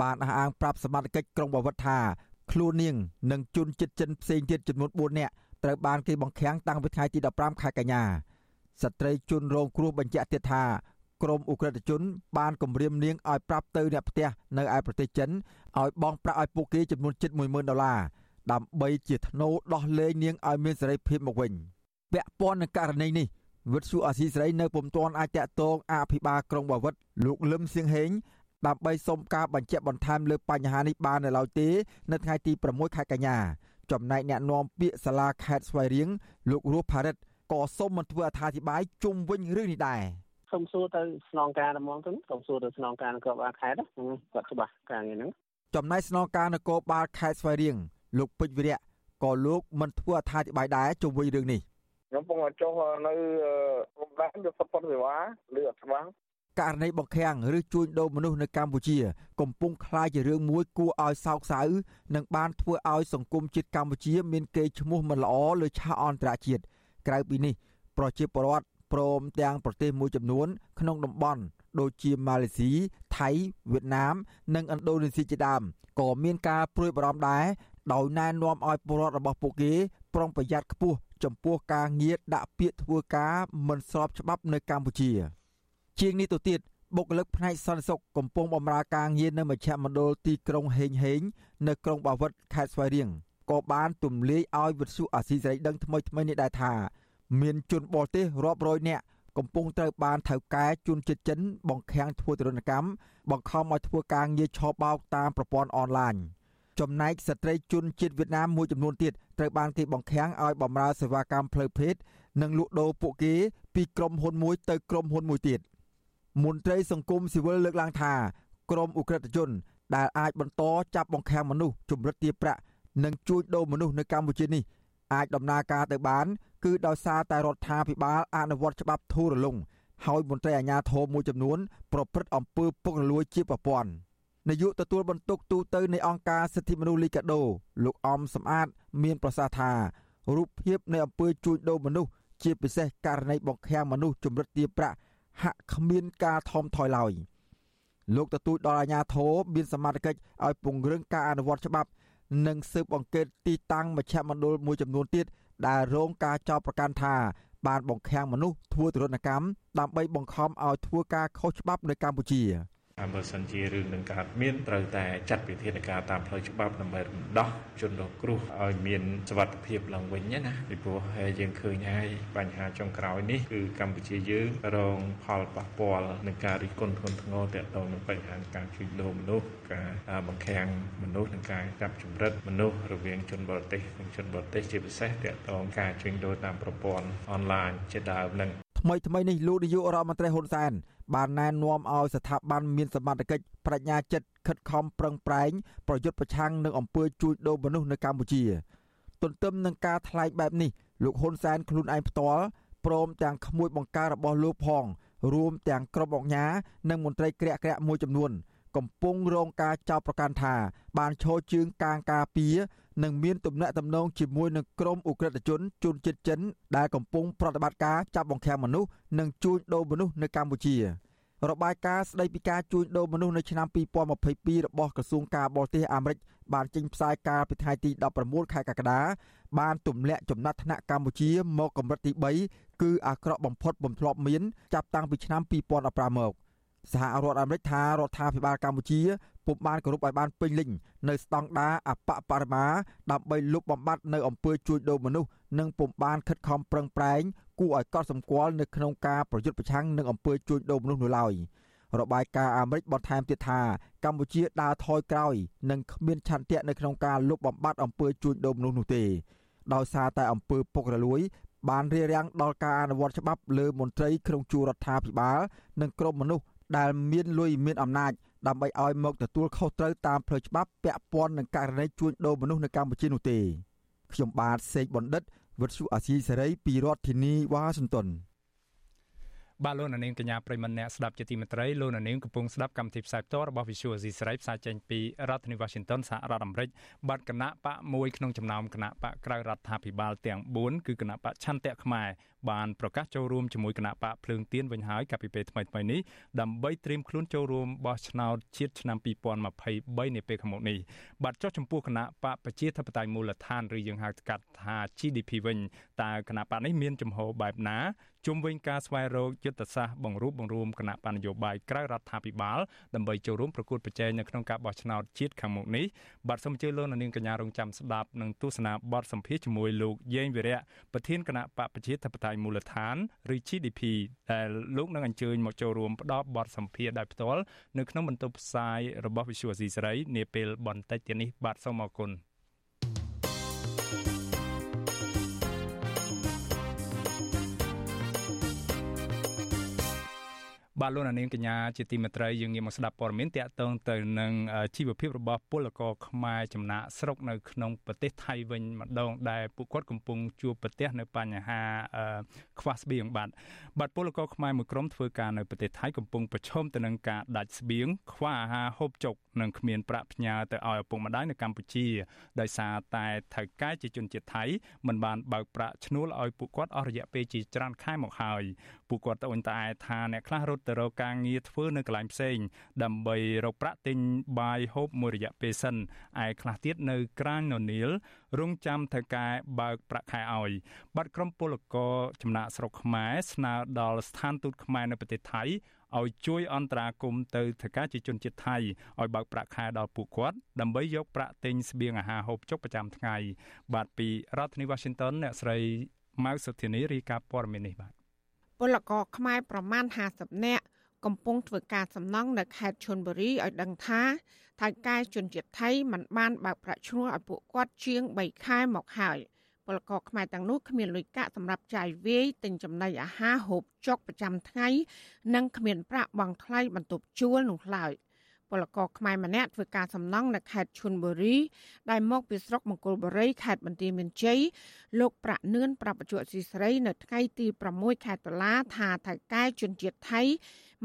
បានអះអាងប្រាប់សមត្ថកិច្ចក្រុងបាវិតថាខ្លួននាងនិងជនជាតិចិនផ្សេងទៀតចំនួន4នាក់ត្រូវបានគេបង្ខាំងតាំងពីថ្ងៃទី15ខែកញ្ញា ស្ត្រីជនរងគ្រោះបញ្ជាក់ទៀតថាក្រមអ ுக ្រិតជន បានគម្រាមនាងឲ្យប្រាប់ទៅអ្នកផ្ទះនៅឯប្រទេសចិនឲ្យបង់ប្រាក់ឲ្យពួកគេចំនួនជិត10000ដុល្លារដើម្បីជាធ្នូដោះលែងនាងឲ្យមានសេរីភាពមកវិញពាក់ព័ន្ធនឹងករណីនេះវិទ្យុអាស៊ីសេរីនៅពុំទាន់អាចតាក់ទងអភិបាលក្រុងបាវិតលោកលឹមសៀងហេងដើម្បីសុំការបញ្ជាក់បន្ថែមលើបញ្ហានេះបាននៅឡើយទេ នៅថ្ងៃទី6ខែកញ្ញាចំណែកអ្នកនាំពាក្យសាលាខេត្តស្វាយរៀងលោករស់ផារិត ក៏សូមមិនធ្វើអត្ថាធិប្បាយជុំវិញរឿងនេះដែរសូមសួរទៅស្នងការហ្មងទៅសូមសួរទៅស្នងការនគរបាលខេត្តគាត់ច្បាស់ការងារហ្នឹងចំណែកស្នងការនគរបាលខេត្តស្វាយរៀងលោកពេជ្រវិរៈក៏លោកមិនធ្វើអត្ថាធិប្បាយដែរជុំវិញរឿងនេះខ្ញុំពងចុះនៅរំដែងយកសុទ្ធសេវាឬអត់ច្បាស់ករណីបង្ខាំងឬជួញដូរមនុស្សនៅកម្ពុជា កំពុងក្លាយជារឿងមួយគួរឲ្យសោកសៅនិងបានធ្វើឲ្យសង្គមជាតិកម្ពុជាមានកេរ្តិ៍ឈ្មោះមិនល្អលើឆាកអន្តរជាតិ ក្រៅពីនេះប្រជាពលរដ្ឋព្រមទាំងប្រទេសមួយចំនួន ក្នុងតំបន់ដូចជាម៉ាឡេស៊ីថៃវៀតណាម និងឥណ្ឌូនេស៊ីជាដើមក៏មានការព្រួយបារម្ភដែរដោយណែនាំឲ្យពលរដ្ឋរបស់ពួកគេ ប្រុងប្រយ័ត្នខ្ពស់ចំពោះការងារដាក់ពាក្យធ្វើការមិនស្របច្បាប់នៅកម្ពុជា ជាងនេះទៅទៀតបុគ្គលិកផ្នែកសន្តិសុខកំពុងបម្រើការងារនៅមជ្ឈមណ្ឌលទីក្រុងហេងហេងនៅក្រុងបាវិតខេត្តស្វាយរៀង ក៏បានទម្លាយឲ្យវិទ្យុអាស៊ីសេរីដឹងថ្មីថ្មីនេះដែរថាមានជនបរទេសរាប់រយនាក់កំពុងត្រូវបានថៅកែជួនចិត្តចិន បង្ខាំងធ្វើទរណកម្មបង្ខំឲ្យធ្វើការងារឆបោកតាមប្រព័ន្ធអនឡាញចំណែកស្ត្រីជនជាតិវៀតណាមមួយចំនួនទៀតត្រូវបានគេបង្ខាំងឲ្យបម្រើសេវាកម្មផ្លូវភេទនិងលក់ដូរពួកគេពីក្រុមហ៊ុនមួយទៅក្រុមហ៊ុនមួយទៀតមន្ត្រីសង្គមស៊ីវិលលើកឡើងថា ក្រុមអ ுக ្រិតជនដែលអាចបន្តចាប់បង្ខាំងមនុស្សជំរិតទារប្រាក់ និងជួញដូរមនុស្សនៅកម្ពុជានេះអាចដំណើរការទៅបាន គឺដោយសារតែរដ្ឋាភិបាលអនុវត្តច្បាប់ធូររលុងហើយមន្ត្រីអាជ្ញាធរមួយចំនួន ប្រព្រឹត្តអំពើពុករលួយជាប្រព័ន្ធនាយកទទួលបន្ទុកទូតនៃអង្គការសិទ្ធិមនុស្សលីកាដូលោកអំសំអាត មានប្រសាសន៍ថារូបភាពនៃអំពើជួញដូរមនុស្សជាពិសេសករណីបង្ខាំងមនុស្សជំរិតទារប្រាក់ហាក់គ្មានការថមថយឡើយលោកទទូចដល់អាជ្ញាធរមានសមត្ថកិច្ចឲ្យពង្រឹងការអនុវត្តច្បាប់ និងស៊ើបអង្កេតទីតាំងមជ្ឈមណ្ឌលមួយចំនួនទៀតដែលរងការចោទប្រកាន់ថាបានបង្ខាំងមនុស្សធ្វើទរណកម្មដើម្បីបង្ខំឲ្យធ្វើការខុសច្បាប់នៅកម្ពុជា។ ហើយបើសិនជារឿងនឹងកើតមានត្រូវតែចាត់វិធានការតាមផ្លូវច្បាប់ដើម្បីរំដោះជនរងគ្រោះឲ្យមានសុវត្ថិភាពឡើងវិញណាពីព្រោះយើងឃើញហើយបញ្ហាចុងក្រោយនេះគឺកម្ពុជាយើងរងផលប៉ះពាល់នឹងការរិះគន់ធ្ងន់ធ្ងរទាក់ទងនឹងបញ្ហាការជួញដូរមនុស្សការបង្ខាំងមនុស្សនិងការចាប់ចម្រិតមនុស្សរវាងជនបរទេសនិងជនបរទេសជាពិសេសទាក់ទងការជួញដូរតាមប្រព័ន្ធអនឡាញជាដើមនឹងថ្មីថ្មីនេះលោកនាយករដ្ឋមន្ត្រីហ៊ុនសែន បានណែនាំឲ្យស្ថាប័នមានសមត្ថកិច្ចប្រាជ្ញាចិត្តខិតខំប្រឹងប្រែងប្រយុទ្ធប្រឆាំងនឹងអំពើជួញដូរមនុស្សនៅកម្ពុជា ទន្ទឹមនឹងការថ្លែងបែបនេះលោកហ៊ុនសែនខ្លួនឯងផ្ទាល់ព្រមទាំងក្មួយបង្ការរបស់លោកផងរួមទាំងក្រុមអង្គការនិងមន្ត្រីក្រាក់ក្រាក់មួយចំនួន កំពុងរងការចោទប្រកាន់ថា បានឈរជើងកាងការពារ និងមានទំនាក់ទំនងជាមួយនឹងក្រុមអ ுக ្រិតជនជនជាតិចិនដែលកំពុងប្រតិបត្តិការចាប់បង្ខាំមនុស្សនិងជួញដូរមនុស្សនៅកម្ពុជារបាយការណ៍ស្ដីពីការជួញដូរមនុស្សនៅឆ្នាំ2022របស់ក្រសួងការបរទេសអាមេរិកបានចេញផ្សាយកាលពីថ្ងៃទី19ខែកក្កដាបានទម្លាក់ចំណាត់ថ្នាក់កម្ពុជាមកកម្រិតទី3គឺអាក្រក់បំផុតបំធ្លាប់មានចាប់តាំងពីឆ្នាំ2015មកសហរដ្ឋអាមេរិកថារដ្ឋាភិបាលកម្ពុជា ពុំបានគោរពឲ្យបានពេញលេញនៅស្តង់ដារបពបរមាដើម្បីលុបបំបាត់នៅអំពើជួញដូរមនុស្សនិងពុំបានខិតខំប្រឹងប្រែងគួរឲ្យកត់សម្គាល់នៅក្នុងការប្រយុទ្ធប្រឆាំងនឹងអំពើជួញដូរមនុស្សនោះឡើយរបាយការណ៍អាមេរិកបន្ថែមទៀតថាកម្ពុជាដើរថយក្រោយនិងគ្មានឆន្ទៈនៅក្នុងការលុបបំបាត់អំពើជួញដូរមនុស្សនោះទេដោយសារតែអំពើពុករលួយបានរារាំងដល់ការអនុវត្តច្បាប់លើមន្ត្រីក្នុងជួររដ្ឋាភិបាលនិងក្រុមមនុស្សដែលមានលុយមានអំណាច ដើម្បីឲ្យមកទទួលខុសត្រូវតាមផ្លូវច្បាប់ពាក់ព័ន្ធនឹងករណីជួញដូរមនុស្សនៅកម្ពុជានោះទេខ្ញុំបាទសេកបណ្ឌិតវុទ្ធុអាស៊ីសេរីពីរដ្ឋធានីវ៉ាស៊ីនតោន បាទលោកនាងកញ្ញាប្រិមនៈស្ដាប់ជាទីមេត្រីលោកនាងកំពុងស្ដាប់កម្មវិធីផ្សាយផ្ទាល់របស់ Visual Asia ស្រីផ្សាយចេញពីរដ្ឋធានី Washington សហរដ្ឋអាមេរិកបាទគណៈបកមួយក្នុងចំណោមគណៈបកក្រៅរដ្ឋាភិបាលទាំង4គឺគណៈបកឆន្ទៈខ្មែរបានប្រកាសចូលរួមជាមួយគណៈបកភ្លើងទៀនវិញហើយកាលពីពេលថ្មីៗនេះដើម្បីត្រៀមខ្លួនចូលរួមបោះឆ្នោតជាតិឆ្នាំ2023នាពេលខាងមុខនេះបាទចុះចំពោះគណៈបកប្រជាធិបតេយ្យមូលដ្ឋានឬយើងហៅកាត់ថា GDP វិញតើគណៈបកនេះមានចំហបែបណា ជុំវិញការស្វែងរកយុទ្ធសាស្ត្របង្រួបបង្រួមគណៈបញ្ញយោបាយក្រៅរដ្ឋាភិបាលដើម្បីចូលរួមប្រកួតប្រជែងនៅក្នុងការបោះឆ្នោតជាតិខាងមុខនេះបាទសូមអញ្ជើញលោកនាងកញ្ញារងចាំស្ដាប់និងទស្សនាបទសម្ភាសជាមួយលោកយេងវិរៈប្រធានគណៈបកប្រជាធិបតេយ្យមូលដ្ឋានឬ GDP ដែលលោកនឹងអញ្ជើញមកចូលរួមផ្ដល់បទសម្ភាសដោយផ្ទាល់នៅក្នុងបន្ទប់ផ្សាយរបស់ Visual C សេរីនាពេលបន្តិចទៀតនេះបាទសូមអរគុណ បាទលោកនាងកញ្ញាជាទីមេត្រីយើងងាកមកស្ដាប់ព័ត៌មានតាក់ទងទៅនឹងជីវភាពរបស់ពលករខ្មែរចំណាក់ស្រុកនៅក្នុងប្រទេសថៃវិញម្ដងដែលពួកគាត់កំពុងជួបប្រទះនៅបញ្ហាខ្វះស្បៀងបាទបាទពលករខ្មែរមួយក្រុមធ្វើការនៅប្រទេសថៃកំពុងប្រឈមទៅនឹងការដាច់ស្បៀងខ្វះអាហារហូបចុកនិងគ្មានប្រាក់ផ្ញើទៅឲ្យឪពុកម្ដាយនៅកម្ពុជាដោយសារតែថៅកែជាជនជាតិថៃមិនបានបើកប្រាក់ឈ្នួលឲ្យពួកគាត់អស់រយៈពេលជាច្រើនខែមកហើយ ពួកគាត់ត្អូញត្អែថាអ្នកខ្លះរត់ទៅរកការងារធ្វើនៅកន្លែងផ្សេង ដើម្បីរកប្រាក់ទិញបាយហូបមួយរយៈពេលសិនឯខ្លះទៀតនៅក្រាញននីលរងចាំថៅកែបើកប្រាក់ខែឲ្យបាត់ក្រុមពលករចំណាក់ស្រុកខ្មែរស្នើដល់ស្ថានទូតខ្មែរនៅប្រទេសថៃឲ្យជួយអន្តរាគមន៍ទៅថៅកែជាជនជាតិថៃឲ្យបើកប្រាក់ខែដល់ពួកគាត់ដើម្បីយកប្រាក់ទិញស្បៀងអាហារហូបចុកប្រចាំថ្ងៃបាទពីរដ្ឋធានី Washington អ្នកស្រីម៉ៅសុធានីរាយការណ៍ព័ត៌មាននេះបាទ ពលករខ្មែរប្រមាណ50នាក់កំពុងធ្វើការសំណង់នៅខេត្តឈុនបុរីឲ្យដឹងថាថៅកែជនជាតិថៃមិនបានបើកប្រាក់ឈ្នួលឲ្យពួកគាត់ជាង3ខែមកហើយពលករខ្មែរទាំងនោះគ្មានលុយកាក់សម្រាប់ចាយវាយទិញចំណីអាហារហូបចុកប្រចាំថ្ងៃ និងគ្មានប្រាក់បង់ថ្លៃបន្ទប់ជួលនោះឡើយ ពលករខ្មែរម្នាក់ធ្វើការសំណង់នៅខេត្តឈុនបុរីដែលមកពីស្រុកមង្គលបុរីខេត្តបន្ទាយមានជ័យលោកប្រាក់នឿនប្រាប់បច្ចុប្បន្នស៊ីស្រីនៅថ្ងៃទី6ខែតុលាថាថៅកែជនជាតិថៃ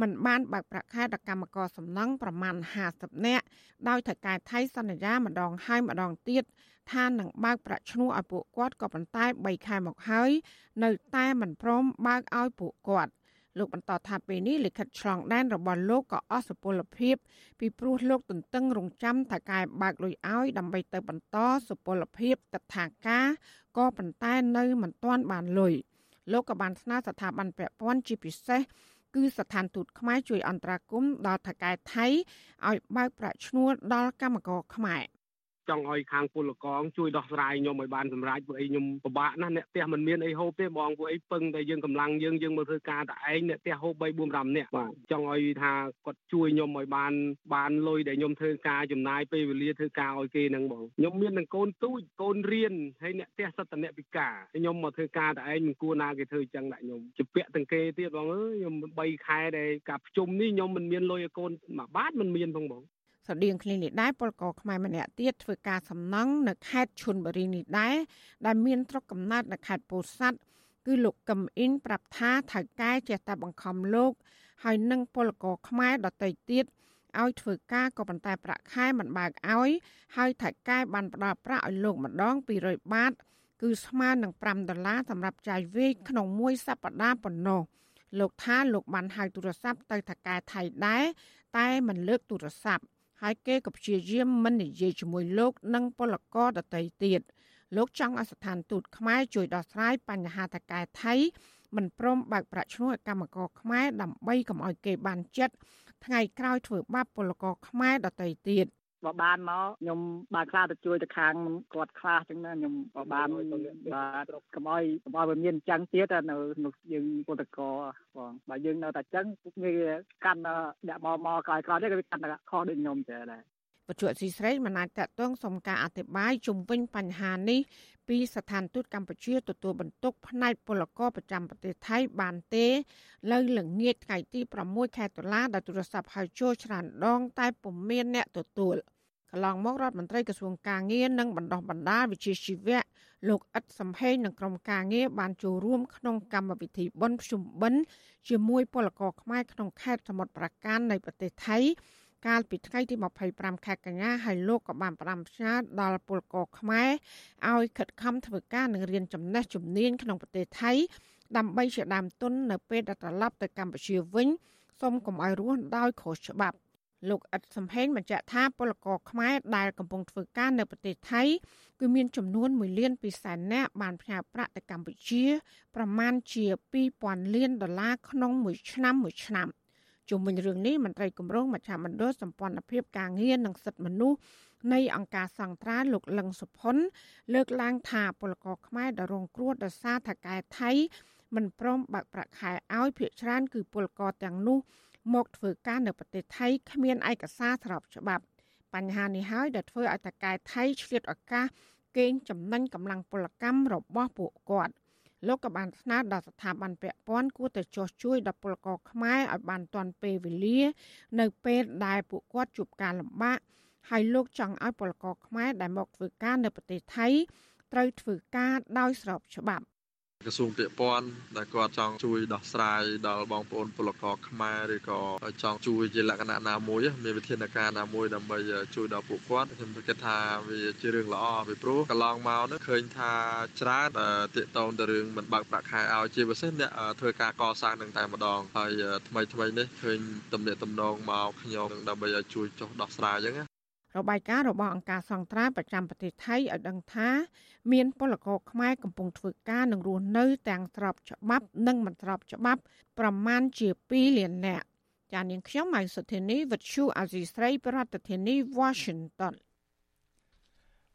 មិនបានបើកប្រាក់ខែដល់កម្មករសំណង់ប្រមាណ50នាក់ដោយថៅកែថៃសន្យាម្ដងហើយម្ដងទៀតថានឹងបើកប្រាក់ឈ្នួលឲ្យពួកគាត់ក៏ប៉ុន្តែ3ខែមកហើយនៅតែមិនព្រមបើកឲ្យពួកគាត់ លោកបន្តថាពេលនេះលិខិតឆ្លងដែនរបស់លោកក៏អស់សុពលភាពពីព្រោះលោកទន្ទឹងរង់ចាំថាកែបើកលុយឲ្យដើម្បីទៅបន្តសុពលភាពតថាការក៏ប៉ុន្តែនៅមិនទាន់បានលុយលោកក៏បានស្នើស្ថាប័នពាក់ព័ន្ធជាពិសេសគឺស្ថានទូតខ្មែរជួយអន្តរាគមន៍ដល់ថៅកែថៃឲ្យបើកប្រាក់ឈ្នួលដល់កម្មករខ្មែរ ចង់ឲ្យខាងពលករជួយដោះស្រាយខ្ញុំឲ្យបានសម្រាប់ពួកអីខ្ញុំពិបាកណាស់អ្នកផ្ទះមិនមានអីហូបទេបងពួកអីពឹងតែយើងកម្លាំងយើងយើងមកធ្វើការតែឯងអ្នកផ្ទះហូប3 4 5នាក់បាទចង់ឲ្យថាគាត់ជួយខ្ញុំឲ្យបានបានលុយដែលខ្ញុំធ្វើការចំណាយពេលវេលាធ្វើការឲ្យគេហ្នឹងបងខ្ញុំមាននឹងកូនទូចកូនរៀនហើយអ្នកផ្ទះសត្វតអ្នកពិការខ្ញុំមកធ្វើការតែឯងមិនគួរណាគេធ្វើចឹងដាក់ខ្ញុំជាពាក់ទាំងគេទៀតបងអើយខ្ញុំ3ខែដែលការប្រជុំនេះខ្ញុំមិនមានលុយឲ្យកូនមួយបាតមិនមានផងបង ស្រដៀងគ្នានេះដែរពលករខ្មែរម្នាក់ទៀតធ្វើការសំណង់នៅខេត្តឈុនបុរីនេះដែរដែលមានស្រុកកំណើតនៅខេត្តពោធិ៍សាត់គឺលោកកឹមអ៊ីនប្រាប់ថាថៅកែចេះតែបង្ខំលោកហើយនឹងពលករខ្មែរដទៃទៀតឲ្យធ្វើការក៏ប៉ុន្តែប្រាក់ខែមិនបើកឲ្យហើយថៅកែបានផ្ដល់ប្រាក់ឲ្យលោកម្ដង200បាត គឺស្មើនឹង5ដុល្លារសម្រាប់ចាយវេកក្នុងមួយសប្តាហ៍ប៉ុណ្ណោះលោកថាលោកបានហៅទូរស័ព្ទទៅថៅកែថៃដែរតែមិនលើកទូរស័ព្ទ ហើយគេក៏ព្យាយាមមិននិយាយជាមួយលោក និងពលករដទៃទៀតលោកចង់ឲ្យស្ថានទូតខ្មែរជួយដោះស្រាយបញ្ហាតកែថៃមិនព្រមបើកប្រាក់ឈ្នួលឲ្យកម្មករខ្មែរដើម្បីកុំឲ្យគេបានចិត្តថ្ងៃក្រោយធ្វើបាបពលករខ្មែរដទៃទៀត បើបានមកខ្ញុំបានខ្លះទៅជួយទៅខាងគាត់ខ្លះចឹងណាខ្ញុំបើបានបាទកុំឲ្យកុំឲ្យវាមានអញ្ចឹងទៀតនៅនៅយើងពុតកបងបើយើងនៅតែអញ្ចឹងវាកាន់អ្នកមកមកក្រោយក្រោយនេះក៏វាកាន់តែខុសដូចខ្ញុំចេះដែរ បច្ចុប្បន្នស៊ីស្រីមិនអាចតតងសុំការអធិប្បាយជុំវិញបញ្ហានេះពីស្ថានទូតកម្ពុជាទទួលបន្ទុកផ្នែកពលករប្រចាំប្រទេសថៃបានទេលើល្ងាចថ្ងៃទី6ខែតុលាដោយទូរស័ព្ទហៅចូលច្រើនដង តែពុំមានអ្នកទទួលកន្លងមករដ្ឋមន្ត្រីក្រសួងការងារនិងបណ្ដុះបណ្ដាលវិជ្ជាជីវៈលោកអ៊ិតសំហេងនិងក្រុមការងារបានចូលរួមក្នុងកម្មវិធីបុណ្យភ្ជុំបិណ្ឌជាមួយពលករខ្មែរក្នុងខេត្តសមុទ្រប្រាកាននៃប្រទេសថៃ កាលពីថ្ងៃទី25ខែកញ្ញាហើយលោកក៏បានផ្ដាំផ្ញើដល់ពលករខ្មែរឲ្យខិតខំធ្វើការនិងរៀនចំណេះជំនាញក្នុងប្រទេសថៃដើម្បីជាដើមទុននៅពេលដែលត្រឡប់ទៅកម្ពុជាវិញសូមកុំឲ្យរស់ដោយខុសច្បាប់លោកអ៊ិតសំហេងបញ្ជាក់ថាពលករខ្មែរដែលកំពុងធ្វើការនៅប្រទេសថៃគឺមានចំនួន1លាន2សែននាក់បានផ្ញើប្រាក់ទៅកម្ពុជា ប្រមាណជា2000លានដុល្លារក្នុងមួយឆ្នាំមួយឆ្នាំ។ ជុំវិញរឿងនេះមន្ត្រីគម្រោងមជ្ឈមណ្ឌលសម្ព័ន្ធភាពការងារនិងសិទ្ធិមនុស្សនៃអង្គការសង្ត្រាលោកលឹងសុផុនលើកឡើងថាពលករខ្មែរដែលរងគ្រោះដោយសារថកែថៃមិនព្រមបើកប្រាក់ខែឲ្យភាគច្រើនគឺពលករទាំងនោះ មកធ្វើការនៅប្រទេសថៃគ្មានឯកសារស្របច្បាប់ បញ្ហានេះហើយដែលធ្វើឲ្យតកែថៃឆ្លៀតឱកាសកេងចំណេញកម្លាំងពលកម្មរបស់ពួកគាត់។ លោកក៏បានស្នើដល់ស្ថាប័នពាក់ព័ន្ធគួរតែចោះជួយដល់ពលករខ្មែរឲ្យបានទាន់ពេលវេលា នៅពេលដែលពួកគាត់ជួបការលំបាកហើយលោកចង់ឲ្យពលករខ្មែរដែលមកធ្វើការនៅប្រទេសថៃត្រូវធ្វើការដោយស្របច្បាប់ ក្រសួងពាក់ព័ន្ធដែលគាត់ចង់ជួយដោះស្រាយដល់បងប្អូនពលករខ្មែរឬក៏ចង់ជួយជាលក្ខណៈណាមួយមានវិធានការណាមួយដើម្បីជួយដល់ពួកគាត់ខ្ញុំគិតថាវាជារឿងល្អពីព្រោះកន្លងមកនោះឃើញថាច្រើនតាកតងទៅរឿងមិនបើកប្រាក់ខែឲ្យជាពិសេសអ្នកធ្វើការកសាងនឹងតែម្ដងហើយថ្មីថ្មីនេះឃើញតំណែងតំណងមកខ្ញុំដើម្បីឲ្យជួយចុះដោះស្រាយអញ្ចឹង របាយការណ៍របស់អង្គការសង្ត្រាប្រចាំប្រទេសថៃឲ្យដឹងថា មានពលករខ្មែរកំពុងធ្វើការនិងរស់នៅទាំងស្របច្បាប់ និងមិនស្របច្បាប់ប្រមាណជា2លាននាក់ចាននាងខ្ញុំម៉ៃសុធានីវិទ្យុអាស៊ីស្រីប្រធានាធិបតី Washington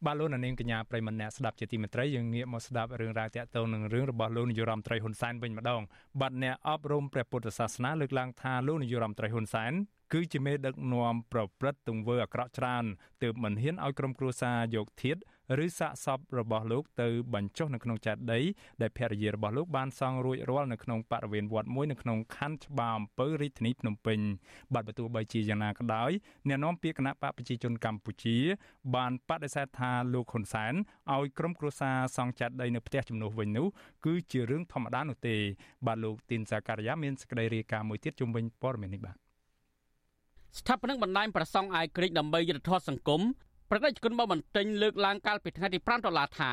បាទលោកនាងកញ្ញាប្រិមម្នាក់ស្ដាប់ជាទីមេត្រីយើងងាកមកស្ដាប់រឿងរ៉ាវតាក់ទងនឹងរឿងរបស់លោកនាយរដ្ឋមន្ត្រីហ៊ុនសែនវិញម្ដងបាទអ្នកអប់រំព្រះពុទ្ធសាសនាលើកឡើងថាលោកនាយរដ្ឋមន្ត្រីហ៊ុនសែន គឺជាមេដឹកនាំប្រព្រឹត្តទង្វើអាក្រក់ច្រើនទើបមិនហ៊ានឲ្យក្រុមគ្រួសារយកធាតុឬសាកសពរបស់លោកទៅបញ្ចុះនៅក្នុងចេតិយដែលភរិយារបស់លោកបានសង់រួចរាល់នៅក្នុងបរិវេណវត្តមួយនៅក្នុងខណ្ឌច្បារអំពើរាជធានីភ្នំពេញបាទបើទោះបីជាយ៉ាងណាក៏ដោយអ្នកនាំពាក្យគណៈបកប្រជាជនកម្ពុជា បានបដិសេធថាលោកហ៊ុនសែនឲ្យក្រុមគ្រួសារសង់ចេតិយនៅផ្ទះជំនួសវិញនោះគឺជារឿងធម្មតានោះទេបាទលោកទីនសាការីយ៉ាមានសេចក្តីរាយការណ៍មួយទៀតជុំវិញព័ត៌មាននេះបាទ ស្ថាបនិកបណ្ដាញប្រសង់អាយក្រិចដើម្បីយុទ្ធធម៌សង្គមប្រតិជនបបន្ទិញលើកឡើងកាលពីថ្ងៃទី5ដុល្លារថា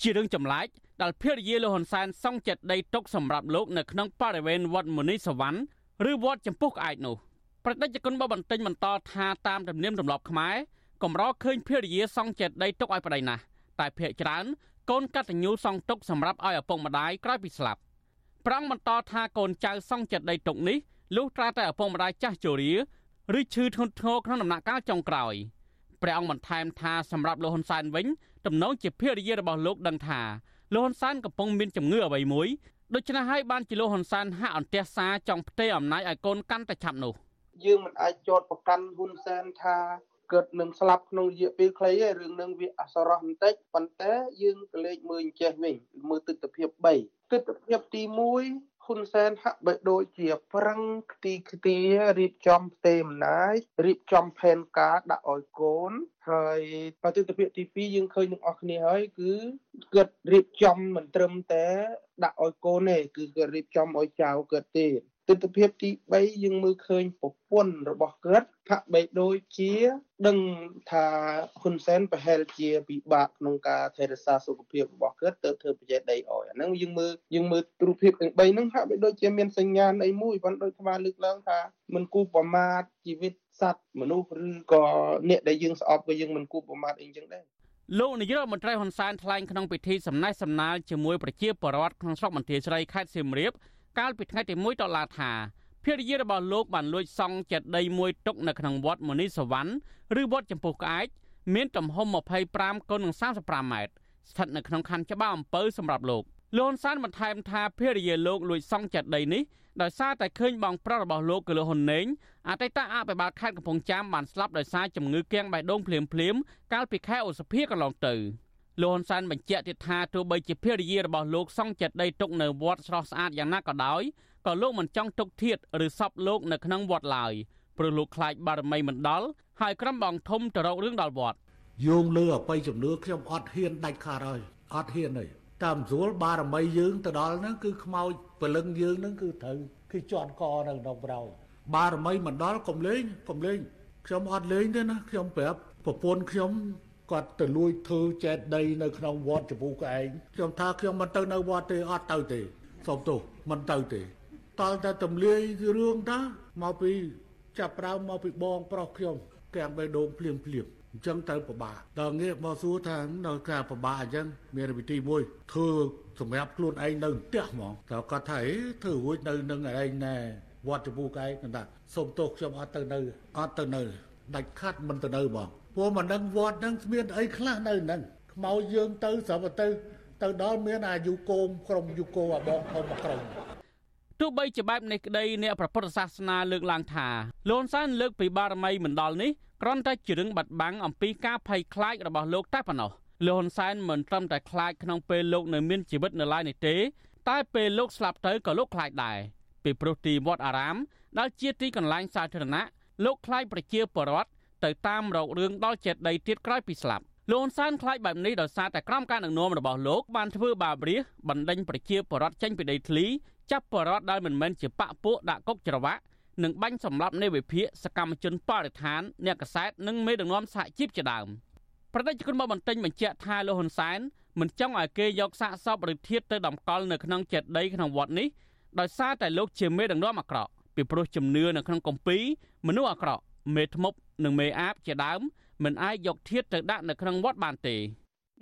ជារឿងចម្លែកដែលភរិយាលោកហ៊ុនសែនសង់ចិត្តដីទុកសម្រាប់លោកនៅក្នុងបរិវេណវត្តមុនីសវណ្ណឬវត្តចំពោះក្អែកនោះប្រតិជនបបន្ទិញបន្តថាតាមទំនៀមទម្លាប់ខ្មែរកម្រឃើញភរិយាសង់ចិត្តដីទុកឲ្យប្តីណាស់តែភ ieck ច្រើនកូនកតញ្ញូសង់ទុកសម្រាប់ឲ្យឪពុកម្ដាយក្រោយពីស្លាប់ប្រងបន្តថាកូនចៅសង់ចិត្តដីទុកនេះលុះត្រាតែឪពុកម្ដាយចាស់ជរា ឬឈឺធ្ងន់ធ្ងរក្នុងដំណាក់កាលចុងក្រោយព្រះអង្គបន្ថែមថាសម្រាប់លោកហ៊ុនសែនវិញទំនងជាភរិយារបស់លោកដឹងថាលោកហ៊ុនសែនកំពុងមានជំងឺអ្វីមួយដូច្នេះហើយបានជាលោកហ៊ុនសែនហាក់អន្ទះសារចង់ផ្ទេរអំណាចឲ្យកូនកាន់តែឆាប់នោះយើងមិនអាចចោទប្រកាន់ហ៊ុនសែនថាកើតនឹងស្លាប់ក្នុងរយៈពេលខ្លីទេរឿងនឹងវាអសរោះបន្តិចប៉ុន្តែយើងក៏លេចមើលអញ្ចេះវិញមើលទិដ្ឋភាព3ទិដ្ឋភាពទី1 ហ៊ុនសែនហាក់បីដូចជាប្រឹងខ្ទីខ្ទារៀបចំផ្ទេរអំណាចរៀបចំផែនការដាក់ឲ្យកូនហើយប្រតិទិភាពទី2យើងឃើញនឹងអស់គ្នាហើយគឺគាត់រៀបចំមិនត្រឹមតែដាក់ឲ្យកូនទេគឺគាត់រៀបចំឲ្យចៅគាត់ទេ ទស្សនវិជ្ជាទី3យើងមើលឃើញប្រពន្ធរបស់គាត់ហាក់បីដូចជាដឹងថាហ៊ុនសែនប្រហែលជាពិបាកក្នុងការថែរក្សាសុខភាពរបស់គាត់ទៅធ្វើប្រជែកដីអោយអាហ្នឹងយើងមើលយើងមើលរូបភាពទាំង3ហ្នឹងហាក់បីដូចជាមានសញ្ញាណអីមួយប៉ុន្តែដូចថ្មលើកឡើងថាមិនគូប្រមាថជីវិតសត្វមនុស្សឬក៏អ្នកដែលយើងស្អប់ក៏យើងមិនគូប្រមាថអីចឹងដែរលោកនាយករដ្ឋមន្ត្រីហ៊ុនសែនថ្លែងក្នុងពិធីសម្ដែងសម្ដាលជាមួយប្រជាពលរដ្ឋក្នុងស្រុកមន្ទីរស្រីខេត្តសៀមរាប កាលពីថ្ងៃទី1ដុល្លារថាភរិយារបស់លោកបានលួចសង់ចេតិយមួយទុកនៅក្នុងវត្តមុនីសវណ្ណឬវត្តចំពោះក្អែកមានទំហំ25គុណនឹង35ម៉ែត្រស្ថិតនៅក្នុងខណ្ឌច្បារអំពៅសម្រាប់លោកលន់សានបន្ថែមថាភរិយាលោកលួចសង់ចេតិយនេះដោយសារតែឃើញបងប្រុសរបស់លោកគឺលោកហ៊ុនណេងអតីតអភិបាលខេត្តកំពង់ចាមបានស្លាប់ដោយសារជំងឺគាំងបេះដូងភ្លាមភ្លាមកាលពីខែឧសភាកន្លងទៅ លោកហ៊ុនសែនបញ្ជាក់ទៀតថាទោះបីជាភរិយារបស់លោកសង់ចិត្តដីទុកនៅវត្តស្រស់ស្អាតយ៉ាងណាក៏ដោយក៏លោកមិនចង់ទុកធៀបឬសពលោកនៅក្នុងវត្តឡើយព្រោះលោកខ្លាចបារមីមិនដល់ហើយក្រុមបងធំទៅរករឿងដល់វត្តយោងលើអបិយជំនឿខ្ញុំអត់ហ៊ានដាច់ខាតហើយអត់ហ៊ានទេតាមស្រួលបារមីយើងទៅដល់ហ្នឹងគឺខ្មោចពលឹងយើងហ្នឹងគឺត្រូវគឺជន់កនៅក្នុងប្រោបារមីមិនដល់កុំលេងកុំលេងខ្ញុំអត់លេងទេណាខ្ញុំប្រាប់ប្រពន្ធខ្ញុំ គាត់ទៅលួចធ្វើចេតដីនៅក្នុងវត្តចំពោះក្អែងខ្ញុំថាខ្ញុំមិនទៅនៅវត្តទេអត់ទៅទេសូមទោសមិនទៅទេតល់តែទម្លាយរឿងតាមកពីចាប់ប្រើមកពីបងប្រុសខ្ញុំទាំងបេះដូងភ្លៀងភ្លៀងអញ្ចឹងទៅពិបាកដល់ងាកមកសួរថានៅការពិបាកអញ្ចឹងមានវិធីមួយធ្វើសម្រាប់ខ្លួនឯងនៅផ្ទះហ្មងតែគាត់ថាអេធ្វើរួចនៅនឹងឯងណែវត្តចំពោះឯងគាត់ថាសុំទោសខ្ញុំអត់ទៅនៅអត់ទៅនៅដាច់ខាត់មិនទៅនៅហ្មង ព្រោះមិនដឹងវត្តហ្នឹងគ្មានអីខ្លះនៅហ្នឹងខ្មោចយើងទៅស្រាប់ទៅទៅដល់មានអាយុគោមក្រុមយុគោអាបងធំមួយក្រុមទោះបីជាបែបនេះក្តីអ្នកប្រពុទ្ធសាសនាលើកឡើងថាលន់សានលើកពីបារមីមិនដល់នេះគ្រាន់តែជារឿងបាត់បង់អំពីការភ័យខ្លាចរបស់លោកតែប៉ុណ្ណោះលន់សានមិនត្រឹមតែខ្លាចក្នុងពេលលោកនៅមានជីវិតនៅឡើយនេះទេ តែពេលលោកស្លាប់ទៅក៏លោកខ្លាចដែរពីព្រោះទីវត្តអារាមដែលជាទីកន្លែងសាធារណៈលោកខ្លាចប្រជាពលរដ្ឋ ទៅតាមរករឿងដល់ចេតដីទៀតក្រោយពីស្លាប់លោកហ៊ុនសែនខ្លាចបែបនេះដោយសារតែក្រមការដឹកនាំរបស់លោកបានធ្វើបាបរាជបណ្ដេញប្រជាពលរដ្ឋចេញពីដីធ្លីចាប់ពលរដ្ឋដែលមិនមែនជាបកពួកដាក់គុកច្រវាក់និងបាញ់សម្លាប់នៃវិភាកសកម្មជនបរិស្ថានអ្នកកសែតនិងមេដឹកនាំសហជីពជាដើមប្រតិជនមកបន្ទិញបញ្ជាក់ថាលោកហ៊ុនសែនមិនចង់ឲ្យគេយកសាកសពឬធៀបទៅតម្កល់នៅក្នុងចេតិយក្នុងវត្តនេះដោយសារតែលោកជាមេដឹកនាំអាក្រក់ពីព្រោះជំនឿនៅក្នុងគម្ពីរមនុស្សអាក្រក់មេធ្មប់ និងមេអាបជាដើមមិនអាចយកធាតទៅដាក់នៅក្នុងវត្តបានទេ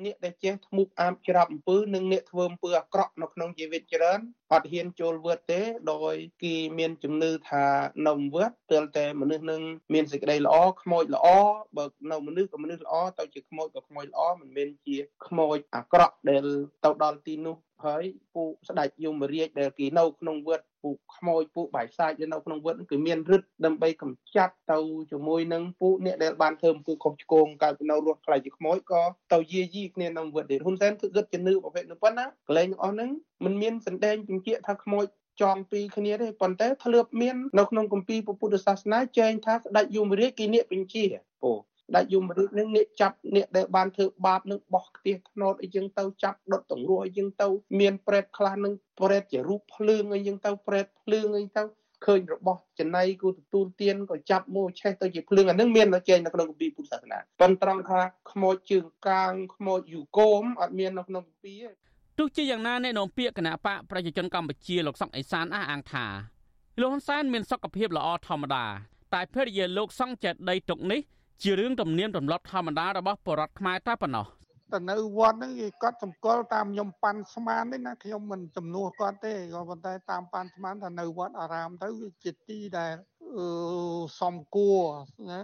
អ្នកដែលចេះធ្មប់អាបច្រាប់អំពើនិងអ្នកធ្វើអំពើអាក្រក់នៅក្នុងជីវិតច្រើនអត់ហ៊ានចូលវត្តទេដោយគេមានជំនឿថានៅវត្តទើបតែមនុស្សនឹងមានសេចក្តីល្អខ្មោចល្អបើនៅមនុស្សក៏មនុស្សល្អទៅជាខ្មោចក៏ខ្មោចល្អមិនមែនជាខ្មោចអាក្រក់ដែលទៅដល់ទីនោះ ហើយពួកស្ដេចយមរាជដែលគេនៅក្នុងវត្តពួកខ្មោចពួកបាយសាចដែលនៅក្នុងវត្តគឺមានរិទ្ធដើម្បីកម្ចាត់ទៅជាមួយនឹងពួកអ្នកដែលបានធ្វើអំពើខុសឆ្គងកើតពីនៅរស់ខ្លាចជាខ្មោចក៏ទៅយាយីគ្នាក្នុងវត្តដែរហ៊ុនសែនគឺគិតជំនឿប្រភេទនោះប៉ុណ្ណាកលែងទាំងអស់ហ្នឹងมันមានសម្ដែងបញ្ជាក់ថាខ្មោចចងពីគ្នាទេប៉ុន្តែធ្លាប់មាននៅក្នុងគម្ពីរពុទ្ធសាសនាចែងថាស្ដេចយមរាជគេនិកបញ្ជាពោ ដាច់យមរាជនឹងអ្នកចាប់អ្នកដែលបានធ្វើបាបនឹងបោះខ្ទះធ្នត់អីចឹងទៅចាប់ដុតទង្រួអីចឹងទៅមានប្រេតខ្លះនឹងប្រេតជារូបភ្លើងអីចឹងទៅប្រេតភ្លើងអីទៅឃើញរបស់ចំណៃគូទទួលទានក៏ចាប់មកឆេះទៅជាភ្លើងអានឹងមាននៅចេញនៅក្នុងគម្ពីរពុទ្ធសាសនាប៉ុន្តែត្រង់ថាខ្មោចជើងកាងខ្មោចយូកូមអត់មាននៅក្នុងគម្ពីរទេទោះជាយ៉ាងណាអ្នកនាំពាក្យគណៈបកប្រជាជនកម្ពុជាលោកសុកអេសានអះអាងថាលោកហ៊ុនសែនមានសុខភាពល្អធម្មតាតែភរិយាលោកសង់ចេតដីទុកនេះ ជារឿងទំនៀមទម្លាប់ធម្មតារបស់បរដ្ឋខ្មែរតែប៉ុណ្ណោះទៅនៅវត្តហ្នឹងគេគាត់សម្គាល់តាមខ្ញុំប៉ាន់ស្មានទេណាខ្ញុំមិនចំនួនគាត់ទេក៏ប៉ុន្តែតាមប៉ាន់ស្មានថានៅវត្តអារាមទៅវាជាទីដែលអឺសំគួរណា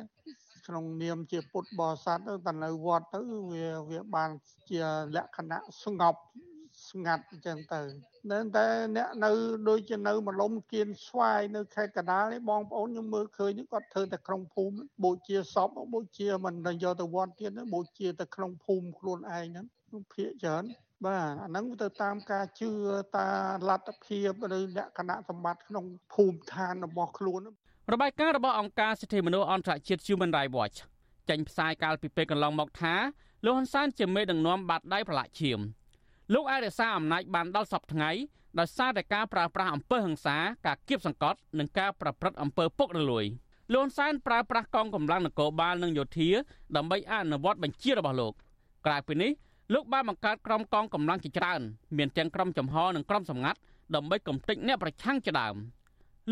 ក្នុងនាមជាពុទ្ធបរិស័ទទៅនៅវត្តទៅវាវាបានជាលក្ខណៈស្ងប់ ស្ងាត់អញ្ចឹងទៅតែតែអ្នកនៅដូចជានៅមលំគៀនស្វាយនៅខេត្តកណ្ដាលនេះបងប្អូនខ្ញុំមើលឃើញគាត់ធ្វើតែក្នុងភូមិបូជាសពបូជាមិនទៅយកទៅវត្តទៀតបូជាតែក្នុងភូមិខ្លួនឯងហ្នឹងភាកច្រើនបាទអាហ្នឹងទៅតាមការជឿតាលទ្ធភាពឬលក្ខណៈសម្បត្តិក្នុងភូមិឋានរបស់ខ្លួនរបាយការណ៍របស់អង្គការសិទ្ធិមនុស្សអន្តរជាតិ Human Rights Watch ចេញផ្សាយកាលពីពេលកន្លងមកថាលោកហ៊ុនសែនជាមេដឹកនាំបាត់ដៃប្រឡាក់ឈាម លោកអាចរក្សាអំណាចបានដល់សពថ្ងៃដោយសារតែការប្រើប្រាស់អំពើហិង្សាការគៀបសង្កត់និងការប្រព្រឹត្តអំពើពុករលួយលន់សែនប្រើប្រាស់កងកម្លាំងនគរបាលនិងយោធាដើម្បីអនុវត្តបញ្ជារបស់លោកក្រៅពីនេះលោកបានបង្កើតក្រុមកងកម្លាំងជាច្រើនមានទាំងក្រុមចំហនិងក្រុមសម្ងាត់ដើម្បីកំទេចអ្នកប្រឆាំងជាដើម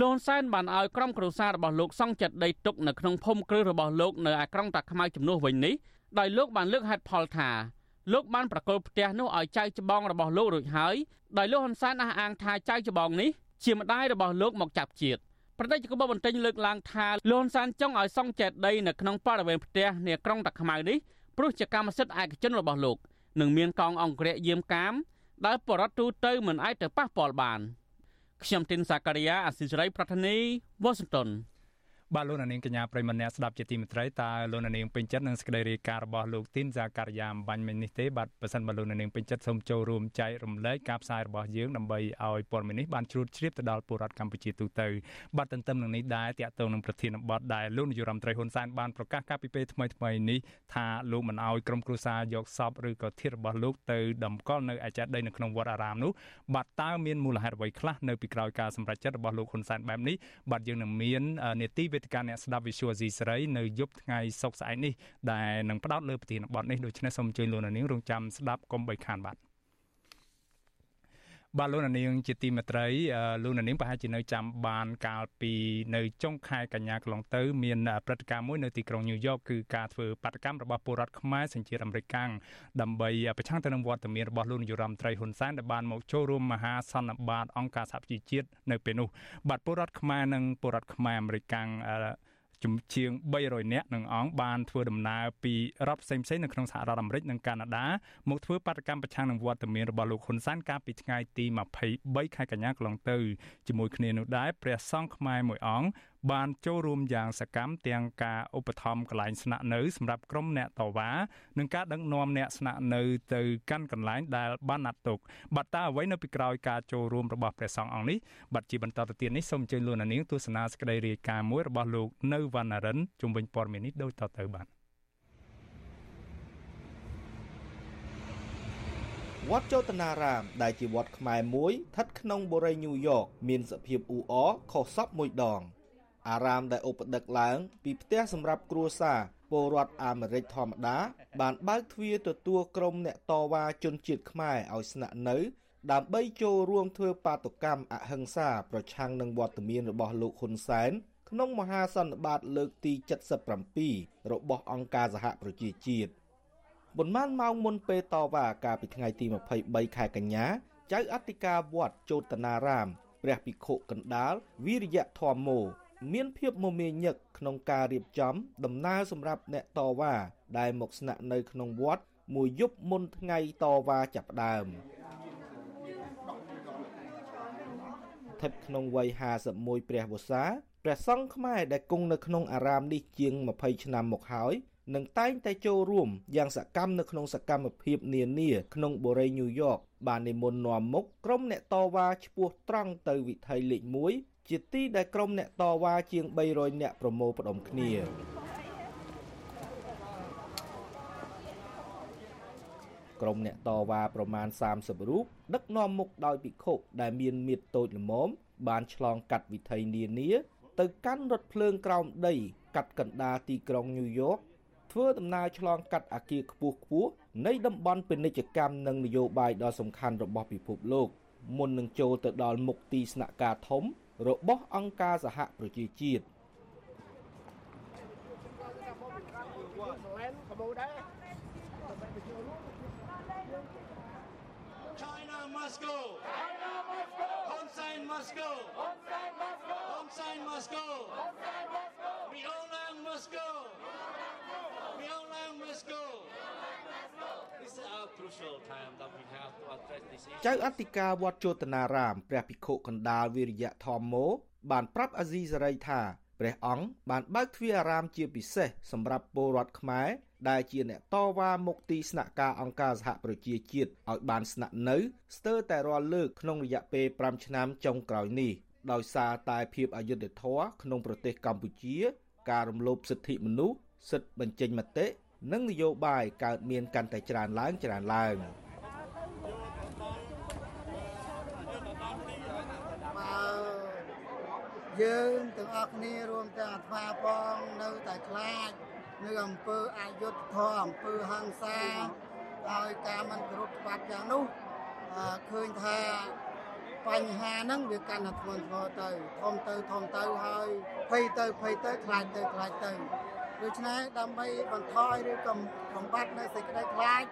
លន់សែនបានឲ្យក្រុមគ្រួសាររបស់លោកសង់ចិត្តដីទុកនៅក្នុងភូមិគ្រឹះរបស់លោកនៅឯក្រុងតាខ្មៅជំនួសវិញនេះដោយលោកបានលើកហេតុផលថា លោកបានប្រកល់ផ្ទះនោះឲ្យចៅច្បងរបស់លោករួចហើយដោយលោកហ៊ុនសែនអះអាងថាចៅច្បងនេះជាម្ដាយរបស់លោកមកចាប់ជាតិប្រតិកម្មបន្ទិញលើកឡើងថាលោកហ៊ុនសែនចង់ឲ្យសង់ចេតីនៅក្នុងបរិវេណផ្ទះនាក្រុងតាខ្មៅនេះព្រោះជាកម្មសិទ្ធិឯកជនរបស់លោកនិងមានកងអង្គរៈយាមកាមដែលបរដ្ឋទូទៅមិនអាចទៅប៉ះពាល់បានខ្ញុំទីនសាការីយ៉ាអសិរ័យប្រធានីវ៉ាស៊ីនតោន បាទលោកនាងកញ្ញាប្រិមម្នាក់ស្ដាប់ជាទីមេត្រីតើលោកនាងពេញចិត្តនឹងសេចក្តីរាយការណ៍របស់លោកទីនសាការីយ៉ាអំបញ្ញមិញនេះទេបាទបើសិនបើលោកនាងពេញចិត្តសូមចូលរួមចែករំលែកការផ្សាយរបស់យើងដើម្បីឲ្យព័ត៌មាននេះបានជ្រួតជ្រាបទៅដល់ពលរដ្ឋកម្ពុជាទូទៅបាទទន្ទឹមនឹងនេះដែរតាក់ទងនឹងប្រធានបទដែលលោកនាយរដ្ឋមន្ត្រីហ៊ុនសែនបានប្រកាសកាលពីពេលថ្មីថ្មីនេះថាលោកមិនឲ្យក្រុមគ្រួសារយកសពឬក៏ធាតុរបស់លោកទៅតម្កល់នៅឯចេតិយនៅក្នុងវត្តអារាមនោះបាទតើមានមូលហេតុអ្វីខ្លះនៅពីក្រោយការសម្រេចចិត្តរបស់លោកហ៊ុនសែនបែបនេះបាទយើងនឹងមាននេតិវេទិកាអ្នកស្ដាប់វិសុវអាស៊ីសេរីនៅយប់ថ្ងៃសុក្រស្អែកនេះដែលនឹងផ្ដោតលើប្រធានបទនេះដូច្នេះសូមអញ្ជើញលោកនាងរងចាំស្ដាប់កុំបីខានបាទ បាទលោកនាងជាទីមេត្រីលោកនាងប្រហែលជានៅចាំបានកាលពីនៅចុងខែកញ្ញាកន្លងទៅមានព្រឹត្តិការណ៍មួយនៅទីក្រុងញូវយ៉កគឺការធ្វើបាតកម្មរបស់ពលរដ្ឋខ្មែរសញ្ជាតិអាមេរិកដើម្បីប្រឆាំងទៅនឹងវត្តមានរបស់លោកនាយរដ្ឋមន្ត្រីហ៊ុនសែនដែលបានមកចូលរួមមហាសន្និបាតអង្គការសហប្រជាជាតិនៅពេលនោះបាទពលរដ្ឋខ្មែរនិងពលរដ្ឋខ្មែរអាមេរិក ជំជាង300នាក់នឹងអង្គបានធ្វើដំណើរពីរដ្ឋផ្សេងៗនៅក្នុងសហរដ្ឋអាមេរិកនិងកាណាដាមកធ្វើបាតកម្មប្រឆាំងនឹងវត្តមានរបស់លោកហ៊ុនសែនកាលពីថ្ងៃទី23ខែកញ្ញាកន្លងទៅជាមួយគ្នានោះដែរព្រះសង្ឃខ្មែរមួយអង្គ បានចូលរួមយ៉ាងសកម្មទាំងការឧបត្ថម្ភកន្លែងស្នាក់នៅសម្រាប់ក្រុមអ្នកតវ៉ានិងការដឹកនាំអ្នកស្នាក់នៅទៅកាន់កន្លែងដែលបានណាត់ទុកបាត់តើអ្វីនៅពីក្រោយការចូលរួមរបស់ព្រះសង្ឃអង្គនេះបាទជាបន្តទៅទៀតនេះសូមអញ្ជើញលោកនាងទស្សនាសេចក្តីរាយការណ៍មួយរបស់លោកនៅវណ្ណរិនជុំវិញព័ត៌មាននេះដូចតទៅបាទវត្តចោតនារាម ដែលជាវត្តខ្មែរមួយស្ថិតក្នុងបូរីញូវយ៉កមានសភាពអ៊ូអរខុសសពមួយដង អារាមដែលឧបដឹកឡើង ពីផ្ទះសម្រាប់គ្រួសារពលរដ្ឋអាមេរិកធម្មតា បានបើកទ្វារទទួលក្រុមអ្នកតវ៉ាជនជាតិខ្មែរឲ្យស្នាក់នៅ ដើម្បីចូលរួមធ្វើបាតុកម្មអហិង្សាប្រឆាំងនឹងវត្តមានរបស់លោកហ៊ុនសែនក្នុងមហាសន្និបាតលើកទី77របស់អង្គការសហប្រជាជាតិប៉ុន្មានម៉ោងមុនពេលតវ៉ាកាលពីថ្ងៃទី23ខែកញ្ញាចៅអធិការវត្តជោតនារាមព្រះភិក្ខុកណ្ដាលវិរិយធម្មោ មានភាពមមាញឹកក្នុងការរៀបចំដំណើរសម្រាប់អ្នកតវ៉ាដែលមកស្នាក់នៅក្នុងវត្តមួយយប់មុនថ្ងៃតវ៉ាចាប់ផ្ដើមស្ថិតក្នុងវ័យ51ព្រះវស្សាព្រះសង្ឃខ្មែរដែលគង់នៅក្នុងអារាមនេះជាង20ឆ្នាំមកហើយនឹងតែងតែចូលរួមយ៉ាងសកម្មនៅក្នុងសកម្មភាពនានាក្នុងបូរីញូវយ៉កបាននិមន្តនាំមុខក្រុមអ្នកតវ៉ាឈ្មោះត្រង់ទៅវិថីលេខ1 ជាទីដែលក្រុមអ្នកតវ៉ាជាង300នាក់ប្រមូលផ្ដុំគ្នាក្រុមអ្នកតវ៉ាប្រមាណ30រូបដឹកនាំមុខដោយភិក្ខុដែលមានមៀតតូចល្មមបានឆ្លងកាត់វិថីនានា ទៅកាន់រថភ្លើងក្រោមដី កាត់កណ្ដាលទីក្រុងញូវយ៉កធ្វើដំណើរឆ្លងកាត់អាគារខ្ពស់ខ្ពស់នៃតំបន់ពាណិជ្ជកម្មនិងនយោបាយដ៏សំខាន់របស់ពិភពលោកមុននឹងចូលទៅដល់មុខទីស្នាក់ការធំ របស់អង្គការសហប្រជាជាតិមីអូឡាំងម៉ូស្គូមីអូឡាំងម៉ូស្គូ ចៅអធិការវត្តជោតនារាមព្រះភិក្ខុកណ្ដាលវិរិយធម្មមោបានប្រាប់អាស៊ីសេរីថាព្រះអង្គបានបើកទ្វារអារាមជាពិសេសសម្រាប់ពលរដ្ឋខ្មែរដែលជាអ្នកតវ៉ាមុខទីស្នាក់ការអង្គការសហប្រជាជាតិឲ្យបានស្នាក់នៅស្ទើរតែរាល់លើកក្នុងរយៈពេល5ឆ្នាំចុងក្រោយនេះដោយសារតែភាពអយុត្តិធម៌ក្នុងប្រទេសកម្ពុជា ការរំលោភសិទ្ធិមនុស្សសិទ្ធិបញ្ចេញមតិ និងនយោបាយកើតមានកាន់តែច្រើនឡើងច្រើនឡើង។យើងទាំងអស់គ្នារួមទាំងអាត្មាផងនៅតែខ្លាចនៅអំពើអយុត្តិធម៌អំពើហិង្សាហើយការមិនគោរពច្បាប់យ៉ាងនោះឃើញថាបញ្ហាហ្នឹងវាកាន់តែធ្ងន់ធ្ងរទៅធំទៅធំទៅហើយភ័យទៅភ័យទៅខ្លាចទៅខ្លាចទៅ ដូច្នេះដើម្បីបន្ថយឬកំបំបត្តិនៅសេចក្តីខ្លាច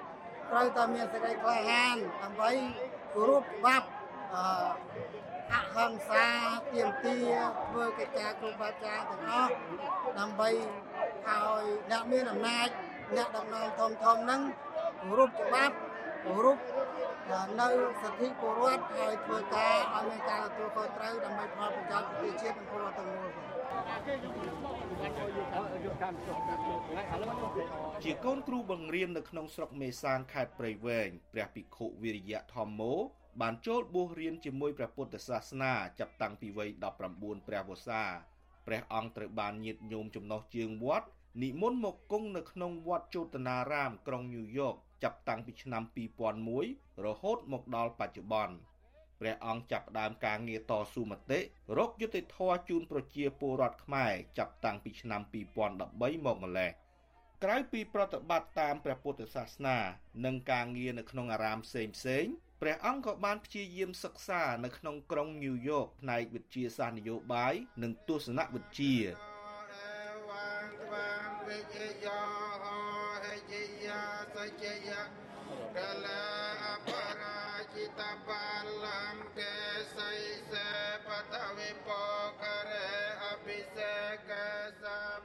ត្រូវតែមានសេចក្តីក្លាហានដើម្បីគោរពច្បាប់អអហិង្សាទៀមទាធ្វើកិច្ចការគ្រប់បែបយ៉ាងទាំងអស់ដើម្បីឲ្យអ្នកមានអំណាចអ្នកដឹកនាំធំធំហ្នឹងគោរពច្បាប់គោរពនៅសិទ្ធិពលរដ្ឋហើយធ្វើការឲ្យមានការទទួលខុសត្រូវដើម្បីផលប្រយោជន៍ប្រជាជាតិនិងពលរដ្ឋទាំងមូល ជាកូនគ្រូបង្រៀននៅក្នុងស្រុកមេសាងខេត្តព្រៃវែងព្រះភិក្ខុវិរិយៈធម្មោបានចូលបួសរៀនជាមួយព្រះពុទ្ធសាសនាចាប់តាំងពីវ័យ19ព្រះវស្សាព្រះអង្គត្រូវបានញាតិញោមចំណោះជើងវត្តនិមន្តមកគង់នៅក្នុងវត្តជោតនារាមក្រុងញូវយ៉កចាប់តាំងពីឆ្នាំ2001រហូតមកដល់បច្ចុប្បន្ន ព្រះអង្គចាប់ផ្ដើមការងារតស៊ូមតិរកយុត្តិធម៌ជូនប្រជាពលរដ្ឋខ្មែរចាប់តាំងពីឆ្នាំ2013មកម្លេះក្រៅពីប្រតិបត្តិតាមព្រះពុទ្ធសាសនា និងការងារនៅក្នុងអារាមផ្សេងផ្សេងព្រះអង្គក៏បានព្យាយាមសិក្សានៅក្នុងក្រុងញូវយ៉កផ្នែកវិទ្យាសាស្ត្រនយោបាយនិងទស្សនវិជ្ជា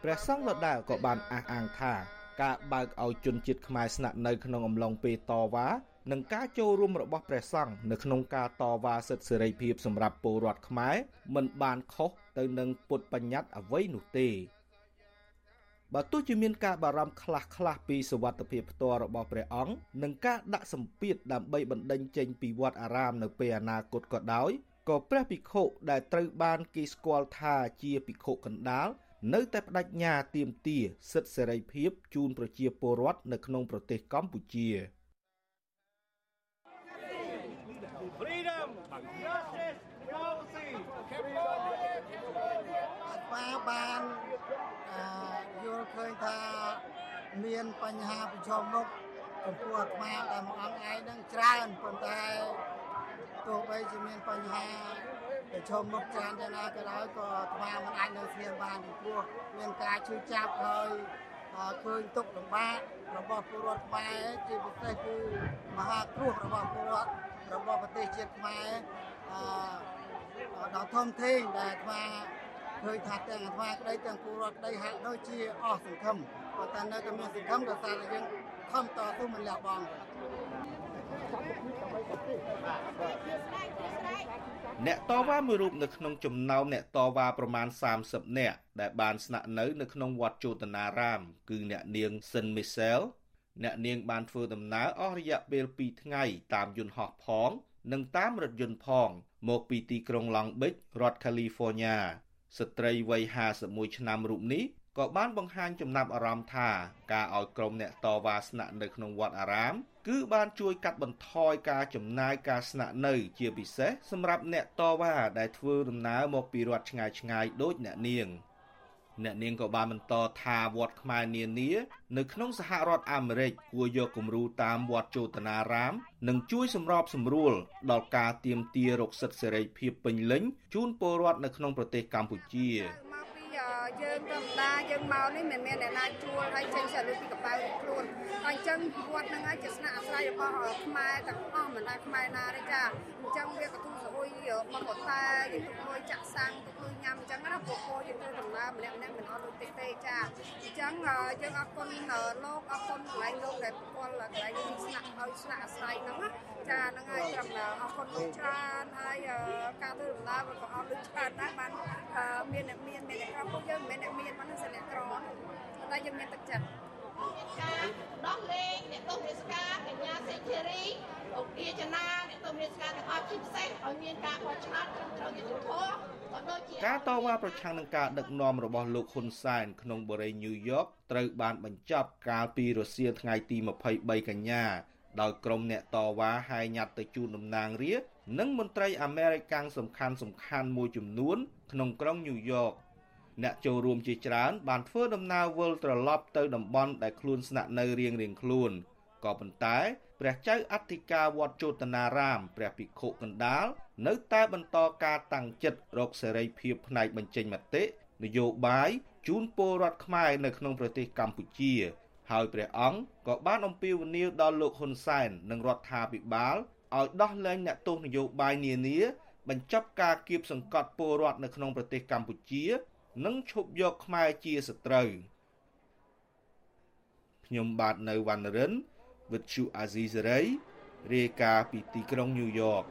ព្រះសង្ឃដដែលក៏បានអះអាងថាការបើកឲ្យជនជាតិខ្មែរស្នាក់នៅក្នុងអំឡុងពេលតវ៉ានិងការចូលរួមរបស់ព្រះសង្ឃនៅក្នុងការតវ៉ាសិទ្ធិសេរីភាពសម្រាប់ពលរដ្ឋខ្មែរមិនបានខុសទៅនឹងពុទ្ធបញ្ញត្តិអ្វីនោះទេ បើទោះជាមានការបារម្ភខ្លះខ្លះពីសវត្ថិភាពផ្ទាល់របស់ព្រះអង្គនិងការដាក់សម្ពាធដើម្បីបណ្ដេញចេញពីវត្តអារាមនៅពេលអនាគតក៏ដោយក៏ព្រះភិក្ខុដែលត្រូវបានគេស្គាល់ថាជាភិក្ខុកណ្ដាលនៅតែបដិញ្ញាទាមទារសិទ្ធិសេរីភាពជូនប្រជាពលរដ្ឋនៅក្នុងប្រទេសកម្ពុជា។បានយល់ ឃើញថាមានបញ្ហាប្រឈមមុខចំពោះអាត្មាដែលមកអង្គឯងនឹងច្រើនប៉ុន្តែទោះបីជាមានបញ្ហាប្រឈមមុខច្រើនយ៉ាងណាក៏ដោយក៏អាត្មាមិនអាចនៅស្ងៀមបានពីព្រោះមានការឈឺចាប់ហើយឃើញទុកលំបាករបស់ពលរដ្ឋខ្មែរជាពិសេសគឺមហាគ្រោះរបស់ពលរដ្ឋរបស់ប្រទេសជាតិខ្មែរអឺដល់ធំធេងដែលអាត្មា ឃើញថាទាំងអាត្មាក្តីទាំងពលរដ្ឋក្តីហាក់ដូចជាអស់សង្ឃឹមប៉ុន្តែនៅតែមានសង្ឃឹមដោយសារតែយើងខំតស៊ូមិនលះបង់អ្នកតវ៉ាមួយរូបនៅក្នុងចំណោមអ្នកតវ៉ាប្រមាណ30នាក់ដែលបានស្នាក់នៅនៅក្នុងវត្តជោតនារាម គឺអ្នកនាងសិនមីសែលអ្នកនាងបានធ្វើដំណើរអស់រយៈពេល2ថ្ងៃតាមយន្តហោះផង និងតាមរថយន្តផង មកពីទីក្រុង Long Beach រដ្ឋ California ស្ត្រីវ័យ51ឆ្នាំរូបនេះក៏បានបង្ហាញចំណាប់អារម្មណ៍ថាការឲ្យក្រុមអ្នកតវ៉ាស្នាក់នៅក្នុងវត្តអារាម គឺបានជួយកាត់បន្ថយការចំណាយការស្នាក់នៅជាពិសេសសម្រាប់អ្នកតវ៉ាដែលធ្វើដំណើរមកពីរដ្ឋឆ្ងាយឆ្ងាយដូចអ្នកនាង។ អ្នកនាងក៏បានបន្តថាវត្តខ្មែរនានា នៅក្នុងសហរដ្ឋអាមេរិកគួរយកគំរូតាមវត្តជោតនារាម និងជួយសម្របសម្រួលដល់ការទៀមទារកសិទ្ធិសេរីភាពពេញលេញជូនពលរដ្ឋនៅក្នុងប្រទេសកម្ពុជាយើងធម្មតាយើងមកនេះមិនមានអ្នកណាជួលហើយចេញសិលពីកប៉ៅខ្លួនហើយអញ្ចឹងវត្តហ្នឹងហើយជាស្នាក់អាស្រ័យរបស់ខ្មែរទាំងអស់មិនដែលខ្មែរណាទេចា អញ្ចឹងវាក៏ទូសអុយមកកតាយើងទុកលុយចាក់សាំងទុកលុយញ៉ាំអញ្ចឹងណាពួកពួកយើងធ្វើដំណើរម្នាក់ម្នាក់មិនអត់លុយតិចទេចាអញ្ចឹងហ្នឹងយើងអរគុណលោកអរគុណកន្លែងលោកដែលផ្គាល់កន្លែងទីស្នាក់ឲ្យស្នាក់អាស្រ័យហ្នឹងណាចាហ្នឹងហើយត្រឹមអរគុណលោកច្រើនហើយការធ្វើដំណើរក៏អរលោកច្រើនដែរបានមានអ្នកមានមានអ្នកក្រពួកយើងមិនមែនអ្នកមានមិនសិនអ្នកក្រតែយើងមានទឹកចិត្តការដោះលែងអ្នកទោសរាជការកញ្ញាសេធារី អង្គាចនាអ្នកទោសរាជការទាំងអស់ជាពិសេសឲ្យមានការបោះឆ្នោតត្រឹមត្រូវយុត្តិធម៌ការតវ៉ាប្រឆាំងនឹងការដឹកនាំរបស់លោកហ៊ុនសែនក្នុងបូរីញូវយ៉កត្រូវបានបញ្ចប់កាលពីរសៀលថ្ងៃទី23កញ្ញាដោយក្រុមអ្នកតវ៉ាហាយញ៉ាត់ទៅជូនតំណាងរាស្ត្រនិងមន្ត្រីអាមេរិកសំខាន់សំខាន់មួយចំនួន ក្នុងក្រុងញូវយ៉កអ្នកចូលរួមជាច្រើនបានធ្វើដំណើរវិលត្រឡប់ទៅតំបន់ដែលខ្លួនស្នាក់នៅរៀងៗខ្លួន ក៏ប៉ុន្តែព្រះចៅអធិការវត្តជោតនារាមព្រះភិក្ខុកណ្ដាលនៅតែបន្តការតាំងចិត្តរកសេរីភាពផ្នែកបញ្ចេញមតិនយោបាយជូនពលរដ្ឋខ្មែរនៅក្នុងប្រទេសកម្ពុជា ហើយព្រះអង្គក៏បានអំពាវនាវដល់លោកហ៊ុនសែននិងរដ្ឋាភិបាលឲ្យដោះលែងអ្នកទោសនយោបាយនានា បញ្ចប់ការគៀបសង្កត់ពលរដ្ឋនៅក្នុងប្រទេសកម្ពុជា និងឈប់យកខ្មែរជាសត្រូវខ្ញុំបាទនៅវណ្ណរិន វិទ្យុអាស៊ីសេរីរាយការណ៍ពីទីក្រុងញូវយ៉ក